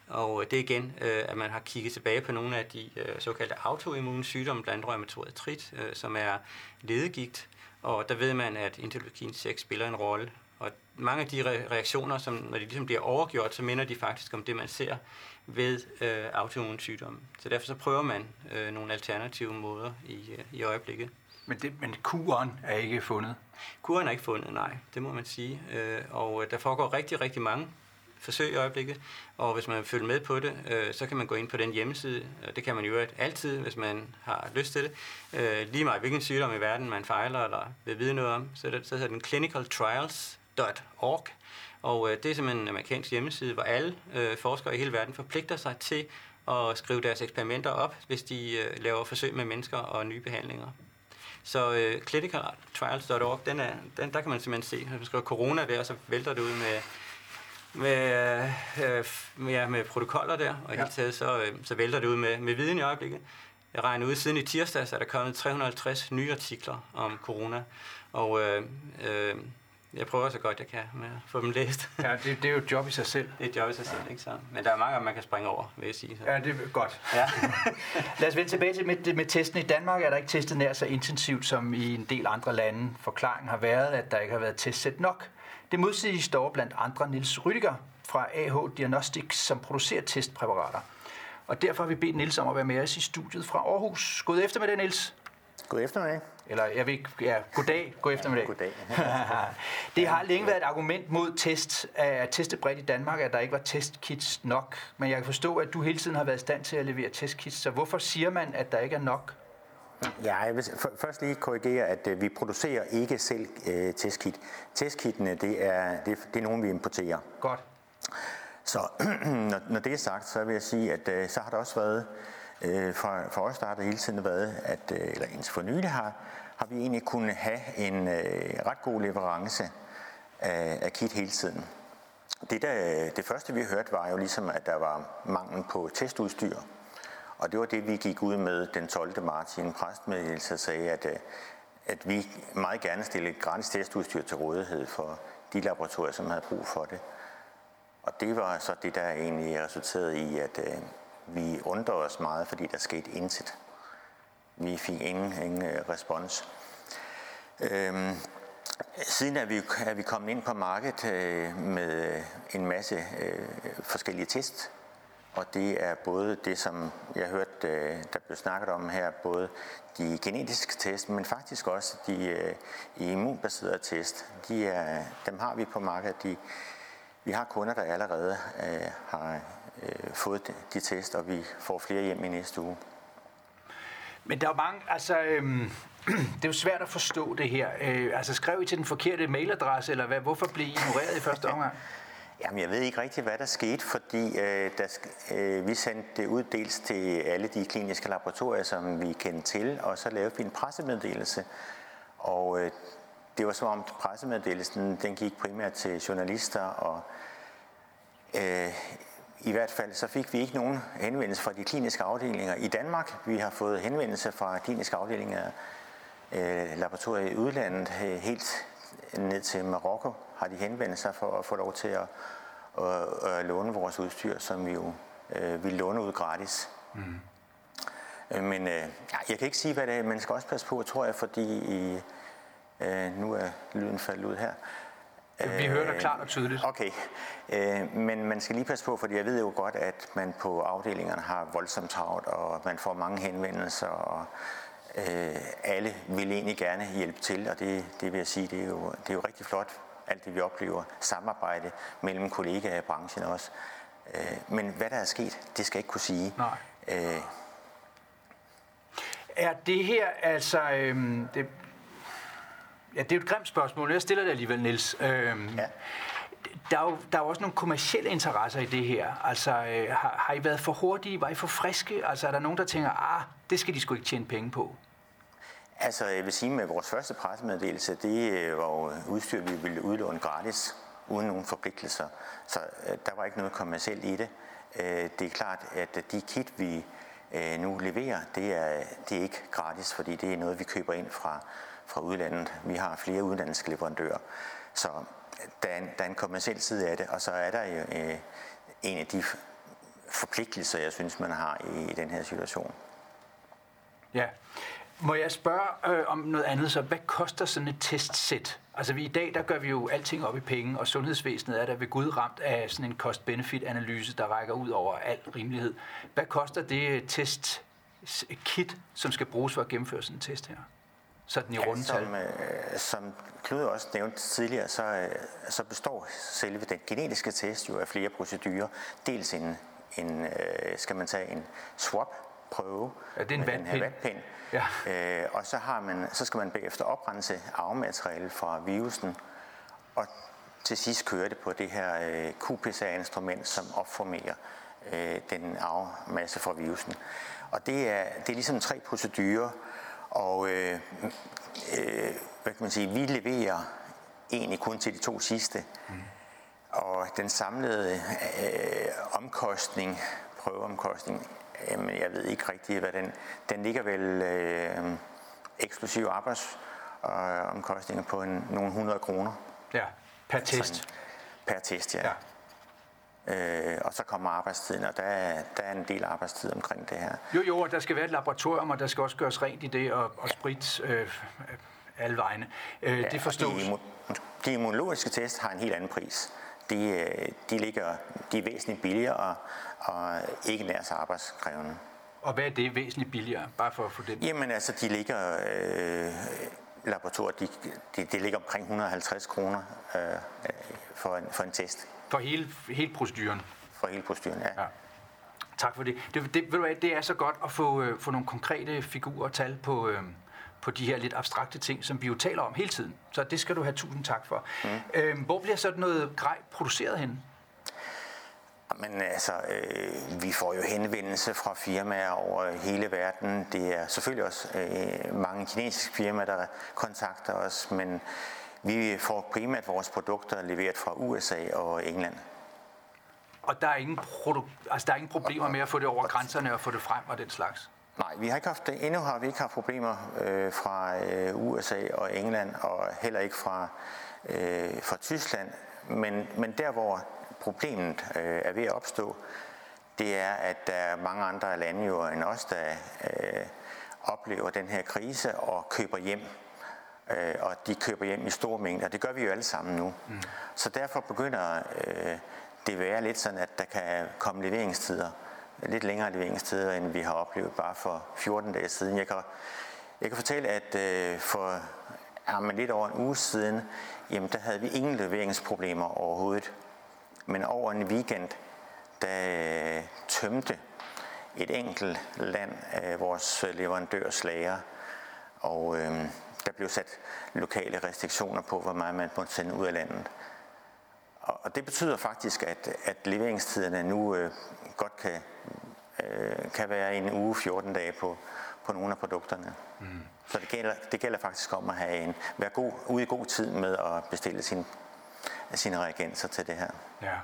[SPEAKER 6] og øh, det er igen, øh, at man har kigget tilbage på nogle af de øh, såkaldte autoimmune sygdomme, blandt rheumatoid artrit, øh, som er ledegigt, og der ved man, at interleukin 6 spiller en rolle. Og mange af de reaktioner, som når de ligesom bliver overgjort, så minder de faktisk om det, man ser ved øh, autoimmune sygdomme. Så derfor så prøver man øh, nogle alternative måder i, øh, i øjeblikket.
[SPEAKER 1] Men, det, men kuren er ikke fundet?
[SPEAKER 6] Kuren er ikke fundet, nej. Det må man sige. Øh, og øh, der foregår rigtig, rigtig mange forsøg i øjeblikket, og hvis man vil følge med på det, øh, så kan man gå ind på den hjemmeside, og det kan man jo altid, hvis man har lyst til det. Øh, lige meget hvilken sygdom i verden man fejler eller vil vide noget om, så, det, så hedder den clinicaltrials.org, og øh, det er simpelthen en amerikansk hjemmeside, hvor alle øh, forskere i hele verden forpligter sig til at skrive deres eksperimenter op, hvis de øh, laver forsøg med mennesker og nye behandlinger. Så øh, clinicaltrials.org, den er, den, der kan man simpelthen se, når man skriver corona der, så vælter det ud med med, øh, med, med protokoller der, og ja. helt taget så, øh, så vælter det ud med, med viden i øjeblikket. Jeg regner ud, siden i tirsdag, så er der kommet 350 nye artikler om corona, og øh, øh, Jeg prøver så godt jeg kan med at få dem læst. [LAUGHS]
[SPEAKER 1] Ja, det, det er jo et job i sig selv.
[SPEAKER 6] Det er et job i sig selv, ikke så? Men der er mange, man kan springe over, vil jeg sige. Så.
[SPEAKER 1] Ja, det er godt.
[SPEAKER 6] Ja. [LAUGHS]
[SPEAKER 1] Lad os vende tilbage til med, med testen. I Danmark er der ikke testet nær så intensivt som i en del andre lande. Forklaringen har været, at der ikke har været testet nok. Det modsiges dog blandt andre Nils Rydiger fra AH Diagnostics, som producerer testpræparater. Og derfor har vi bedt Nils om at være med os i studiet fra Aarhus. God eftermiddag, Nils.
[SPEAKER 9] God eftermiddag.
[SPEAKER 1] Eller jeg ved ikke, ja, goddag, god eftermiddag.
[SPEAKER 9] Goddag. [LAUGHS]
[SPEAKER 1] det har længe været et argument mod test, at teste bredt i Danmark, at der ikke var testkits nok. Men jeg kan forstå, at du hele tiden har været i stand til at levere testkits. Så hvorfor siger man, at der ikke er nok?
[SPEAKER 9] Ja, jeg vil først lige korrigere, at øh, vi producerer ikke selv øh, testkit. Testkitene, det er, det, det er nogen, vi importerer.
[SPEAKER 1] Godt.
[SPEAKER 9] Så [CLEARS THROAT] når, når det er sagt, så vil jeg sige, at øh, så har der også været, øh, for, for os der har det hele tiden været, at, øh, eller indtil for nylig har, har vi egentlig kunnet have en øh, ret god leverance af, af kit hele tiden. Det, der, øh, det første vi hørte var jo ligesom, at der var mangel på testudstyr. Og det var det, vi gik ud med den 12. marts i en præstmeddelelse og sagde, at, øh, at vi meget gerne stille gratis testudstyr til rådighed for de laboratorier, som havde brug for det. Og det var så det, der egentlig resulterede i, at øh, vi undrede os meget, fordi der skete intet. Vi fik ingen, ingen øh, respons. Øhm, siden er vi, er vi kommet ind på markedet øh, med øh, en masse øh, forskellige test, og det er både det, som jeg hørte, øh, der blev snakket om her, både de genetiske test, men faktisk også de øh, immunbaserede test. De er, dem har vi på markedet. De, vi har kunder, der allerede øh, har øh, fået de test, og vi får flere hjem i næste uge.
[SPEAKER 1] Men der er mange, altså, øhm, [CLEARS THROAT] det er jo svært at forstå det her. Øh, altså, skrev I til den forkerte mailadresse, eller hvad? Hvorfor blev I ignoreret i første omgang? [LAUGHS]
[SPEAKER 9] Jamen, jeg ved ikke rigtig, hvad der skete, fordi øh, der, øh, vi sendte det ud dels til alle de kliniske laboratorier, som vi kendte til, og så lavede vi en pressemeddelelse. Og øh, det var som om pressemeddelelsen, den gik primært til journalister, og øh, i hvert fald så fik vi ikke nogen henvendelse fra de kliniske afdelinger i Danmark. Vi har fået henvendelse fra kliniske afdelinger øh, laboratorier i udlandet, helt ned til Marokko har de henvendt sig for at få lov til at, at, at låne vores udstyr, som vi jo øh, vil låne ud gratis. Mm. Men øh, jeg kan ikke sige, hvad det er. Man skal også passe på, tror jeg, fordi i, øh, nu er lyden faldet ud her.
[SPEAKER 1] Vi hører dig klart og tydeligt.
[SPEAKER 9] Okay, øh, men man skal lige passe på, fordi jeg ved jo godt, at man på afdelingerne har voldsomt travlt, og man får mange henvendelser, og øh, alle vil egentlig gerne hjælpe til, og det, det vil jeg sige, det er, jo, det er jo rigtig flot, alt det vi oplever, samarbejde mellem kollegaer i branchen også. Øh, men hvad der er sket, det skal jeg ikke kunne sige.
[SPEAKER 1] Nej.
[SPEAKER 9] Øh,
[SPEAKER 1] er det her altså... Øhm, det, ja, det er jo et grimt spørgsmål, jeg stiller det alligevel, Niels. Øhm, ja. Der er, jo, der er jo også nogle kommersielle interesser i det her. Altså, øh, har, har I været for hurtige? Var I for friske? Altså, er der nogen, der tænker, ah, det skal de sgu ikke tjene penge på?
[SPEAKER 9] Altså, jeg vil sige med vores første pressemeddelelse, det øh, var jo udstyr, vi ville udlåne gratis, uden nogen forpligtelser. Så øh, der var ikke noget kommercielt i det. Øh, det er klart, at de kit, vi øh, nu leverer, det er, det er ikke gratis, fordi det er noget, vi køber ind fra, fra udlandet. Vi har flere udenlandske leverandører. Så der er, en, der er en kommersiel side af det, og så er der jo øh, en af de forpligtelser, jeg synes, man har i, i den her situation.
[SPEAKER 1] Ja. Må jeg spørge øh, om noget andet så? Hvad koster sådan et testsæt? Altså vi, i dag, der gør vi jo alting op i penge, og sundhedsvæsenet er der ved Gud ramt af sådan en cost-benefit-analyse, der rækker ud over al rimelighed. Hvad koster det testkit, som skal bruges for at gennemføre sådan en test her? Sådan i.
[SPEAKER 9] Ja, som, øh, som Knud også nævnte tidligere, så, øh, så består selve den genetiske test jo af flere procedurer. Dels en, en øh, skal man tage en swap-prøve
[SPEAKER 1] ja, det er en
[SPEAKER 9] med den her vatpind.
[SPEAKER 1] Ja.
[SPEAKER 9] Øh, og så, har man, så skal man bagefter oprense arvemateriale fra virusen, og til sidst køre det på det her øh, QPCR-instrument, som opformerer øh, den arvemasse fra virusen. Og det er, det er ligesom tre procedurer, og øh, øh, hvad kan man sige, vi leverer egentlig kun til de to sidste. Mm. Og den samlede øh, omkostning, prøveomkostning, jamen jeg ved ikke rigtig, hvad den... Den ligger vel øh, eksklusiv arbejdsomkostninger på en, nogle 100 kroner.
[SPEAKER 1] Ja, per test.
[SPEAKER 9] Sådan, per test, ja. ja. Øh, og så kommer arbejdstiden, og der er, der er en del arbejdstid omkring det her.
[SPEAKER 1] Jo, jo, og der skal være et laboratorium, og der skal også gøres rent i det, og, og sprit øh, alle vegne. Øh, ja, det forstås.
[SPEAKER 9] De, de immunologiske test har en helt anden pris. De, øh, de, ligger, de er væsentligt billigere og, og ikke nær så arbejdskrævende.
[SPEAKER 1] Og hvad er det væsentligt billigere, bare for at få det?
[SPEAKER 9] Jamen altså, de ligger... Øh, laboratoriet, de, de, de ligger omkring 150 kroner øh, for, en, for en test.
[SPEAKER 1] For hele, hele proceduren?
[SPEAKER 9] For hele proceduren, ja. ja.
[SPEAKER 1] Tak for det. Det, det, ved du hvad, det er så godt at få, øh, få nogle konkrete figurer og tal på, øh, på de her lidt abstrakte ting, som vi jo taler om hele tiden. Så det skal du have tusind tak for. Mm. Øh, hvor bliver sådan noget grej produceret hen?
[SPEAKER 9] Men altså, øh, vi får jo henvendelse fra firmaer over hele verden. Det er selvfølgelig også øh, mange kinesiske firmaer, der kontakter os, men vi får primært vores produkter leveret fra USA og England.
[SPEAKER 1] Og der er ingen, produ- altså, der er ingen problemer med at få det over grænserne og få det frem og den slags?
[SPEAKER 9] Nej, vi har ikke haft det. Endnu har vi ikke haft problemer øh, fra øh, USA og England, og heller ikke fra, øh, fra Tyskland. Men, men der, hvor problemet øh, er ved at opstå, det er, at der er mange andre lande jo end os, der øh, oplever den her krise og køber hjem. Øh, og de køber hjem i store mængder. Det gør vi jo alle sammen nu. Mm. Så derfor begynder øh, det at være lidt sådan, at der kan komme leveringstider. Lidt længere leveringstider, end vi har oplevet bare for 14 dage siden. Jeg kan, jeg kan fortælle, at øh, for ja, men lidt over en uge siden, jamen der havde vi ingen leveringsproblemer overhovedet. Men over en weekend, der øh, tømte et enkelt land af vores leverandørslager, og øh, der blev sat lokale restriktioner på, hvor meget man måtte sende ud af landet. Og, det betyder faktisk, at, at leveringstiderne nu øh, godt kan, øh, kan være en uge, 14 dage på, på nogle af produkterne. Mm. Så det gælder, det gælder faktisk om at have en, være god, ude i god tid med at bestille sin sine reagenser til det her.
[SPEAKER 1] Ja.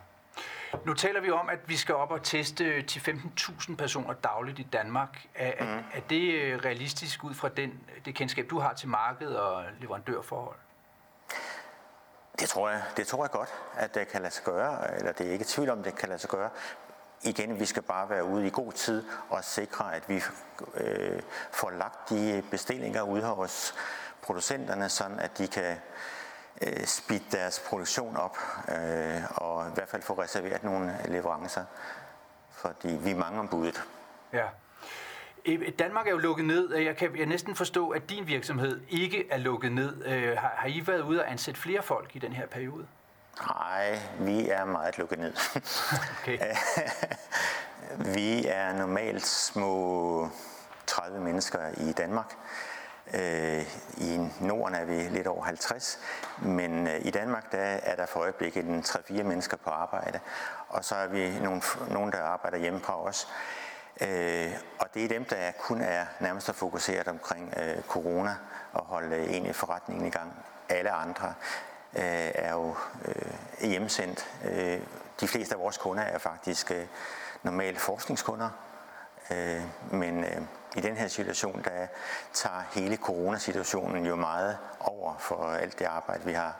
[SPEAKER 1] Nu taler vi om, at vi skal op og teste til 15.000 personer dagligt i Danmark. Er, mm. er, er det øh, realistisk ud fra den, det kendskab, du har til marked og leverandørforhold?
[SPEAKER 9] Det tror jeg, det tror jeg godt, at det kan lade sig gøre, eller det er ikke tvivl om, det kan lade sig gøre. Igen, vi skal bare være ude i god tid og sikre, at vi øh, får lagt de bestillinger ud hos producenterne, sådan at de kan øh, speede deres produktion op, øh, og i hvert fald få reserveret nogle leverancer, fordi vi mangler budet.
[SPEAKER 1] Ja. Danmark er jo lukket ned. Jeg kan jeg næsten forstå, at din virksomhed ikke er lukket ned. Øh, har, har I været ude og ansætte flere folk i den her periode?
[SPEAKER 9] Nej, vi er meget lukket ned. [LAUGHS] Okay. [LAUGHS] vi er normalt små 30 mennesker i Danmark. Øh, I Norden er vi lidt over 50, men øh, i Danmark der er der for øjeblikket en 3-4 mennesker på arbejde, og så er vi nogle, nogle der arbejder hjemme fra os. Øh, og det er dem, der kun er nærmest fokuseret omkring øh, corona og holde øh, egentlig forretningen i gang. Alle andre øh, er jo hjemsendt. De fleste af vores kunder er faktisk normale forskningskunder, men i den her situation, der tager hele coronasituationen jo meget over for alt det arbejde, vi har.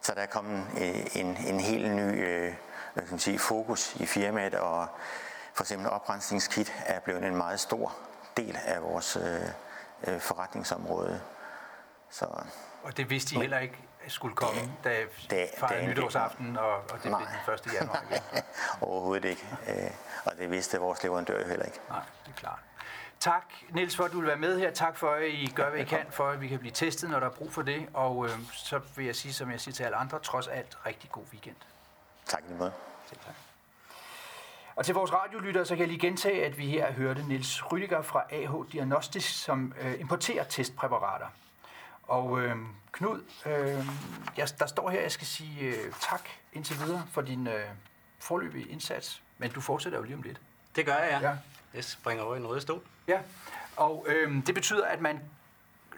[SPEAKER 9] Så der er kommet øh, en, en helt ny øh, hvad kan man sige, fokus i firmaet, og for eksempel oprensningskit er blevet en meget stor del af vores øh, øh forretningsområde.
[SPEAKER 1] Så, og det vidste I heller ikke skulle komme, da det, fejrede nytårsaften, og, og det nej. blev den 1. januar igen? [LAUGHS]
[SPEAKER 9] Overhovedet ikke. Og det vidste vores leverandør jo heller ikke.
[SPEAKER 1] Nej, det er klart. Tak, Niels, for at du vil være med her. Tak for, at I gør, hvad I kan, for at vi kan blive testet, når der er brug for det. Og øh, så vil jeg sige, som jeg siger til alle andre, trods alt, rigtig god weekend.
[SPEAKER 9] Tak lige måde.
[SPEAKER 1] Selv tak. Og til vores radiolytter, så kan jeg lige gentage, at vi her hørte Niels Rydiger fra AH Diagnostisk, som øh, importerer testpræparater. Og øh, Knud, øh, jeg, der står her, at jeg skal sige øh, tak indtil videre for din øh, forløbige indsats. Men du fortsætter jo lige om lidt.
[SPEAKER 6] Det gør jeg, ja. ja. Jeg springer over i en rød stol.
[SPEAKER 1] Ja, og øh, det betyder, at man...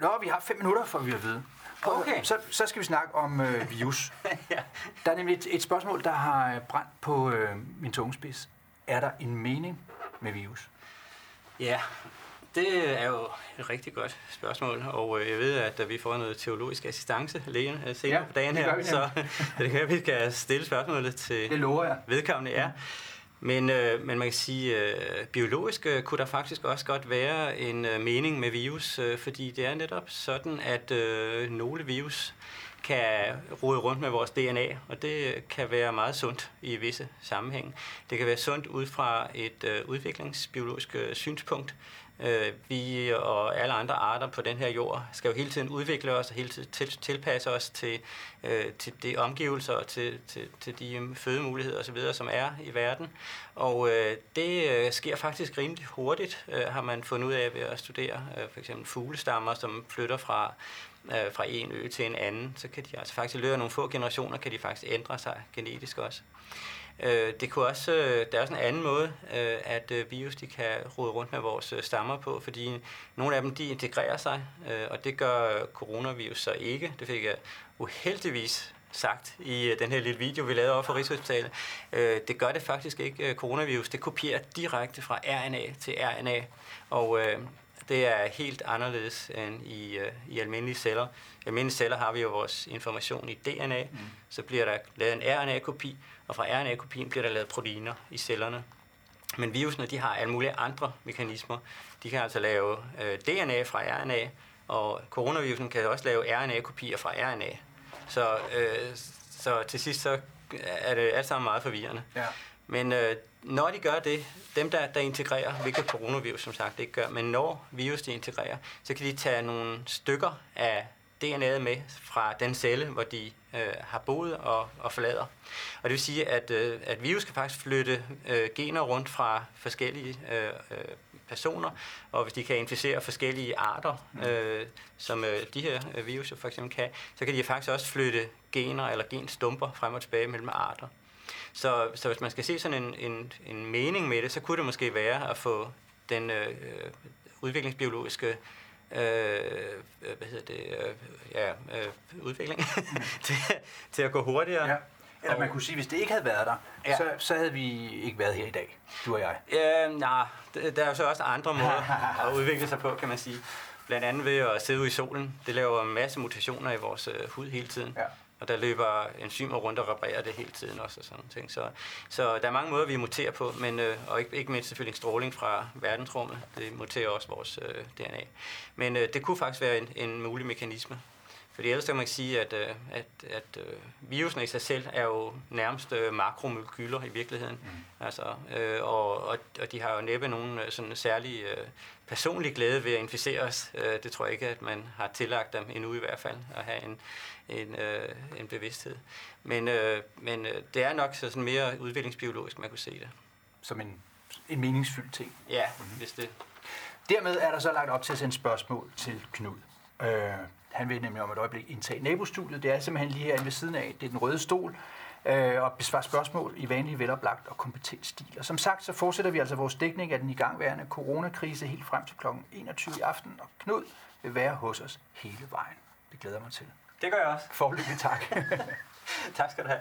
[SPEAKER 1] Nå, vi har fem minutter, for vi at vide. Okay. Så, så skal vi snakke om øh, virus. [LAUGHS] ja. Der er nemlig et, et spørgsmål, der har brændt på øh, min tungespids. Er der en mening med virus?
[SPEAKER 6] Ja, Det er jo et rigtig godt spørgsmål, og øh, jeg ved, at vi får noget teologisk assistance lægen øh, senere
[SPEAKER 1] Ja,
[SPEAKER 6] på dagen her, så [LAUGHS] det kan vi skal stille spørgsmålet til
[SPEAKER 1] Det lover jeg.
[SPEAKER 6] vedkommende. Ja. Men, øh, men man kan sige, øh, biologisk øh, kunne der faktisk også godt være en øh, mening med virus, øh, fordi det er netop sådan, at øh, nogle virus kan rode rundt med vores DNA, og det kan være meget sundt i visse sammenhænge. Det kan være sundt ud fra et øh, udviklingsbiologisk øh, synspunkt. Øh, vi og alle andre arter på den her jord skal jo hele tiden udvikle os og hele tiden til, tilpasse os til, øh, til de omgivelser og til, til, til de øh, fødemuligheder osv., som er i verden. Og øh, det øh, sker faktisk rimelig hurtigt, øh, har man fundet ud af ved at studere øh, for eksempel fuglestammer, som flytter fra øh, fra en ø til en anden, så kan de altså faktisk i løbet af nogle få generationer, kan de faktisk ændre sig genetisk også. Øh, det kunne også, øh, der er også en anden måde, øh, at øh, virus de kan rode rundt med vores øh, stammer på, fordi nogle af dem de integrerer sig, øh, og det gør coronavirus så ikke. Det fik jeg uheldigvis sagt i øh, den her lille video, vi lavede over for Rigshospitalet. Øh, det gør det faktisk ikke. Øh, coronavirus, det kopierer direkte fra RNA til RNA, og øh, det er helt anderledes end i, øh, i almindelige celler. I almindelige celler har vi jo vores information i DNA, mm. så bliver der lavet en RNA-kopi, og fra RNA-kopien bliver der lavet proteiner i cellerne. Men virusene, de har alle mulige andre mekanismer. De kan altså lave øh, DNA fra RNA, og coronavirusen kan også lave RNA-kopier fra RNA. Så, øh, så til sidst så er det alt sammen meget forvirrende.
[SPEAKER 1] Ja.
[SPEAKER 6] Men øh, når de gør det, dem der, der integrerer, hvilket coronavirus som sagt ikke gør, men når virus de integrerer, så kan de tage nogle stykker af DNA'et med fra den celle, hvor de øh, har boet og, og forlader. Og det vil sige, at, øh, at virus kan faktisk flytte øh, gener rundt fra forskellige øh, øh personer, og hvis de kan inficere forskellige arter, øh, som øh, de her øh, virus for eksempel kan, så kan de faktisk også flytte gener eller genstumper frem og tilbage mellem arter. Så, så hvis man skal se sådan en, en, en mening med det, så kunne det måske være at få den øh, udviklingsbiologiske øh, hvad hedder det, øh, ja, øh, udvikling [LAUGHS] til, til at gå hurtigere.
[SPEAKER 1] Ja. Eller man kunne sige, hvis det ikke havde været der,
[SPEAKER 6] Ja.
[SPEAKER 1] så, så havde vi ikke været her i dag, du og jeg.
[SPEAKER 6] Ja, nej, der er jo så også andre måder [LAUGHS] at udvikle sig på, kan man sige. Blandt andet ved at sidde ude i solen. Det laver en masse mutationer i vores øh, hud hele tiden.
[SPEAKER 1] Ja.
[SPEAKER 6] Og der løber enzymer rundt og reparerer det hele tiden også og sådan ting. Så, så der er mange måder, vi muterer på, men, øh, og ikke, ikke mindst selvfølgelig stråling fra verdensrummet. Det muterer også vores øh, DNA. Men øh, det kunne faktisk være en, en mulig mekanisme. Fordi ellers kan man sige, at, øh, at, at øh, virusen i sig selv er jo nærmest øh, makromolekyler i virkeligheden. Mm. Altså, øh, og, og, og de har jo næppe nogen øh, sådan særlig øh, personlig glæde ved at inficere os. Øh, det tror jeg ikke, at man har tillagt dem endnu i hvert fald, at have en, en, øh, en bevidsthed. Men, øh, men det er nok så sådan mere udviklingsbiologisk, man kunne se det.
[SPEAKER 1] Som en, en meningsfyldt ting.
[SPEAKER 6] Ja, mm-hmm. hvis det...
[SPEAKER 1] Dermed er der så lagt op til at sende spørgsmål til Knud. Øh, han vil nemlig om et øjeblik indtage nabostudiet. Det er simpelthen lige herinde ved siden af. Det er den røde stol. Øh, og besvare spørgsmål i vanlig veloplagt og kompetent stil. Og som sagt, så fortsætter vi altså vores dækning af den igangværende coronakrise helt frem til kl. 21 i aften. Og Knud vil være hos os hele vejen. Det glæder mig til.
[SPEAKER 6] Det gør jeg også.
[SPEAKER 1] Forløbig tak. [LAUGHS]
[SPEAKER 6] tak skal du have.